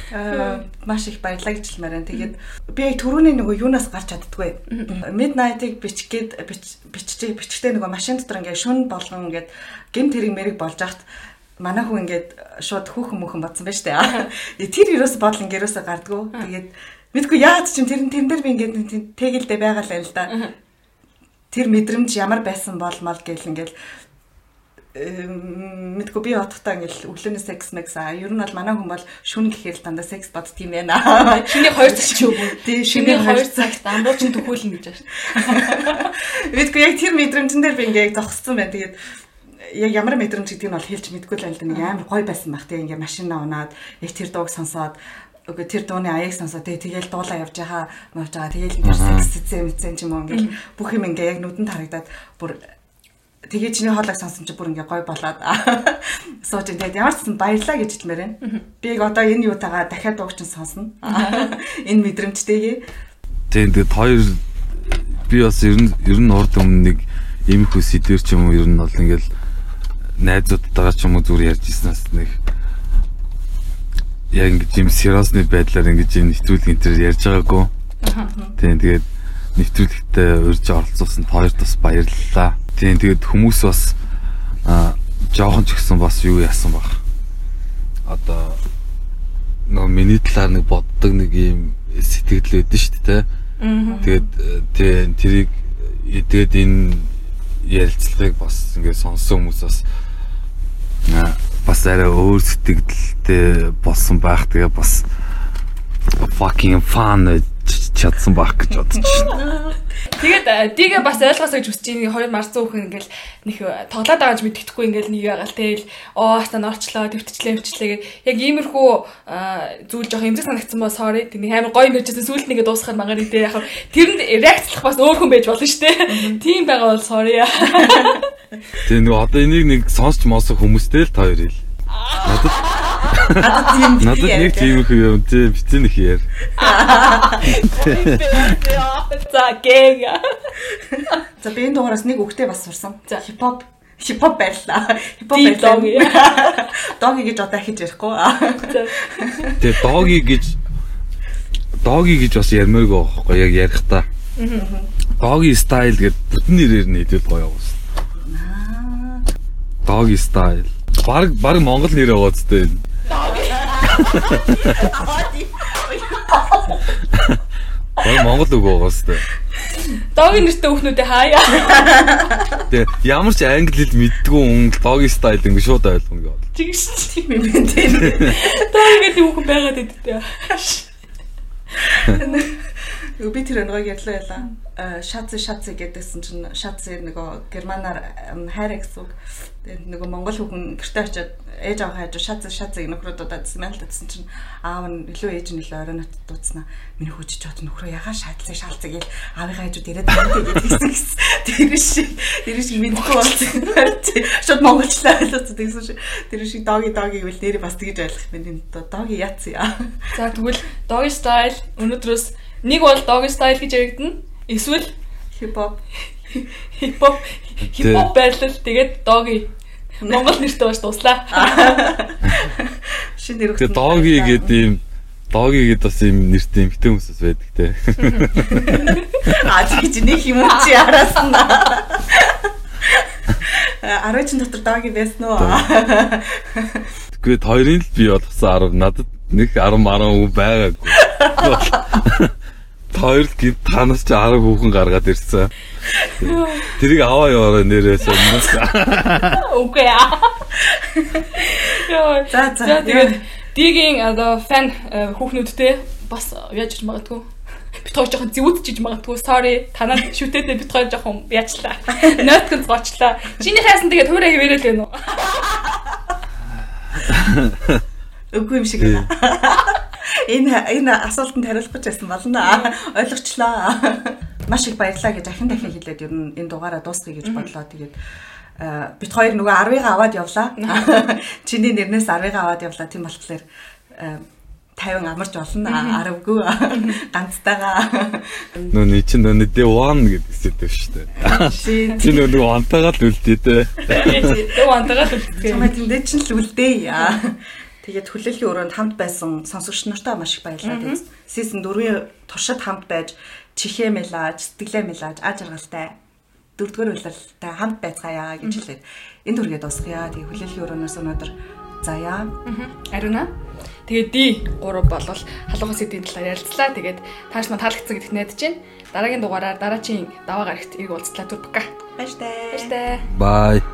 Аа маш их баярлаа гэж хэлмээр байна. Тэгээд би яг түрүүний нөгөө юунаас гарч чаддгүй. Midnight-ыг бичгээд биччихээ бичгтээ нөгөө машин дотор ингээд шүн болгон ингээд гэмт хэрэг мэрэг болж ахт манай хүн ингээд шууд хүүхэн мөхөн бодсон байж таа. Тэр юус бодол ингээд юусаа гардггүй. Тэгээд мэдгүй яагаад ч юм тэр тэрэн дээр би ингээд тэгэлдээ байгаа л байл да тэр мэдрэмж ямар байсан болмол гэл ингээл мэдгүй би бодохдоо ингээл өглөөний секс мэгс аа ер нь бол манай хүн бол шүн гэхээр дандаа секс бодд юм байна. Шиний 2 цаг ч вэ? Тий шиний 2 цагт амбууч нь төхөөлнө гэж байна. Мэдгүй яг тэр мэдрэмжэн дээр би ингээ зогссон байна. Тэгээд яг ямар мэдрэмж гэдгийг нь бол хэлж мэдгүй л байл нэг амар гоё байсан баг тийм ингээ машина унаад яг тэр дууг сонсоод үгүй тэр дууны аяг сонсоод тэгээ тэгэл дуулаа явж байгаа. Нууж байгаа тэгэл тэр сэцээ мэдсэн ч юм уу ингээл бүх юм ингээ яг нүдэнд харагдаад бүр тэгээ чиний хоолойг сонсон чи бүр ингээ гоё болоод. Сууж ингээд ямар ч юм баярлаа гэж хэлмээр байна. Би яг одоо энэ юутайгаа дахиад дууг чинь сонсно. Энэ мэдрэмжтэйгээ. Тийм тэгээд хоёр би бас ер нь ер нь урд өмнө нэг иймэрхүү сэдвэр ч юм уу ер нь бол ингээл найзуудтайгаа ч юм уу зүгээр ярьж ирснээс нэг яг ингэж юм сериосны байдлаар ингэж юм нэвтрүүлэг энэ төр ярьж байгаагүй. Тийм тэгээд нэвтрүүлэгтээ урьж оролцуулсан хоёрт бас баярлалаа. Тийм тэгээд хүмүүс бас аа жоохон ч гэсэн бас юу яасан баг. Одоо нөө миний талаар нэг боддог нэг юм сэтгэл үүдэн шүү дээ. Тэгээд тийм тэрийг тэгээд энэ ярилцлагыг бас ингээд сонссон хүмүүс бас бас арай өөр сэтгэлдээ болсон байх. Тэгээ бас fucking fun чадсан байх гэж бодож байна. Тэгээд дигээ бас ойлгосоо гэж хүсэж байгаа хоёр марцсан хүүхэн ингээл нэг тоглоод байгаа ч мэддэхгүй ингээл нэг ягаал тэгэл оо хата норчлоо төвтчлээ өвчлээ гэх яг иймэрхүү зүйл жоох эмзэг санагдсан ба sorry тэг нэг амар гоё мэржсэн сүулт нэгэ дуусахаар магаар идэ яг тэрэнд реакцлах бас өөр хүн байж болно шүү дээ. Тийм байгаа бол sorry. Тэгээ нөгөө одоо энийг нэг сонсч моосох хүмүүстэй л та хоёр ил. Надад Надад нэг тийм их юм тийм битэн их яар. За гээ. За би энэ дугаараас нэг үгтэй бас сурсан. Хипхоп хипхоп байлаа. Хипхоп байлаа. Доги гэж одоо ахиж ярихгүй. Тэгээ доги гэж доги гэж бас ярмааргүй байхгүй яг ярих та. Доги стайл гэдэг бүтэн нэрээр нь хэдэл гоё явуулсан. Doggy style. Баг баг монгол нэр байгаа зү. Баг монгол үг байгаа зү. Doggy нэртэй хүүхнүүдээ хаяа. Тэ ямар ч англи хэл мэддгүй хүн doggy style ингэ шууд ойлгоно бодлоо. Чиг шүү тийм юм байна тийм. Doggy гэдэг хүүхэн байгаад байдтай. Би тэр нөгөө ярьлаа ялаа. Шац шац гэдэгсэн чинь шац нөгөө германаар хайр гэсэн үг. Тэгээд нөгөө монгол хүүхэн гэрте очиод ээж аваа хажуу шац шац нөхрөө дуудадсан мэл дуудсан чинь аав нь илүү ээж нь илүү оройнот дуудснаа. Миний хүүч чод нөхрөө ягаа шатлаа шаалцаа гээл аавын хажууд ирээд байдаг гэсэн. Тэр шиг тэр шиг мэдгүй болсон. Шууд монголчлаа ойлгосон гэсэн шиг. Тэр шиг доги доги гэвэл нэрээ бас тэгж ойлгох юм. Доги яц яа. За тэгвэл доги стайл өнөөдрөөс Нэг бол doggy style гэж яригдана. Эсвэл хипхоп хипхоп хипхоп байрлал тэгээд doggy Монгол нэртэй бааш дуслаа. Шинэ нэр өгсөн. Doggy гэдэг юм Doggy гэдэг бас юм нэртэй эмхтэй хүмүүсээс байдаг те. Аа тийч нэг юм чи араасан. Аруучин дотор Doggy байсан уу? Тэгэхэд хоёрын л би болсон 10 надад нэг 10 10 үг байгаагүй хоёр гинт танаас ч 10 хүүхэн гаргаад ирсэн. Тэрийг аваа яваараа нэрээс өмнөс. Үгүй аа. Яа. За за тэгээд дигийн одоо фан э, хүүхнүүдтэй бас яаж ч магадгүй бит хоёр жоохон зэвүүдчиж магадгүй sorry танаа шүтээдээ бит хоёр жоохон яачлаа. Нойтгон зоочлаа. Чиний хайсан тэгээд хуурай хөвөрөл гэнэ үү? Үгүй юм шиг байна энэ энэ асуултанд хариулах гэж байсан болно. Ойлгочлаа. Маш их баярлалаа гэж ахин дахин хэлээд ер нь энэ дугаараа дуусгая гэж бодлоо. Тэгээд бит хоёр нөгөө 10-ыг аваад явлаа. Чиний нэрнээс 10-ыг аваад явлаа. Тийм болохоор 50 амарч болно 10гүй ганцтайгаа нөө ни чинь нөө дэ 1 гэдэг сэдв шүү дээ. Чи нөө нэг вантагаа л үлдээ дээ. Дэ вантагаа л үлдээ. Чамаа тэндээ чинь л үлдээ яа. Тэгээд хүлээлгийн өрөөнд хамт байсан сонсогч нартай маш их баярлалаа. Season 4-ийн туршид хамт байж чихээ мэлааж, сэтгэлээ мэлааж, аж аргалтай дөрөвдүгээр үйлрэлтэй хамт байцгаая гэж хэлээд энэ дүргээ дуусгая. Тэгээд хүлээлгийн өрөөнөөс өнөөдөр заяа. Ариуна. Тэгээд ди 3 болвол халуун сэдвийн талаар ярилцлаа. Тэгээд тааш маа таалагдсан гэдэгт найдаж байна. Дараагийн дугаараар дараагийн даваа гарагт ирг уулзлаа түрбка. Баяр таа. Баяр таа. Bye.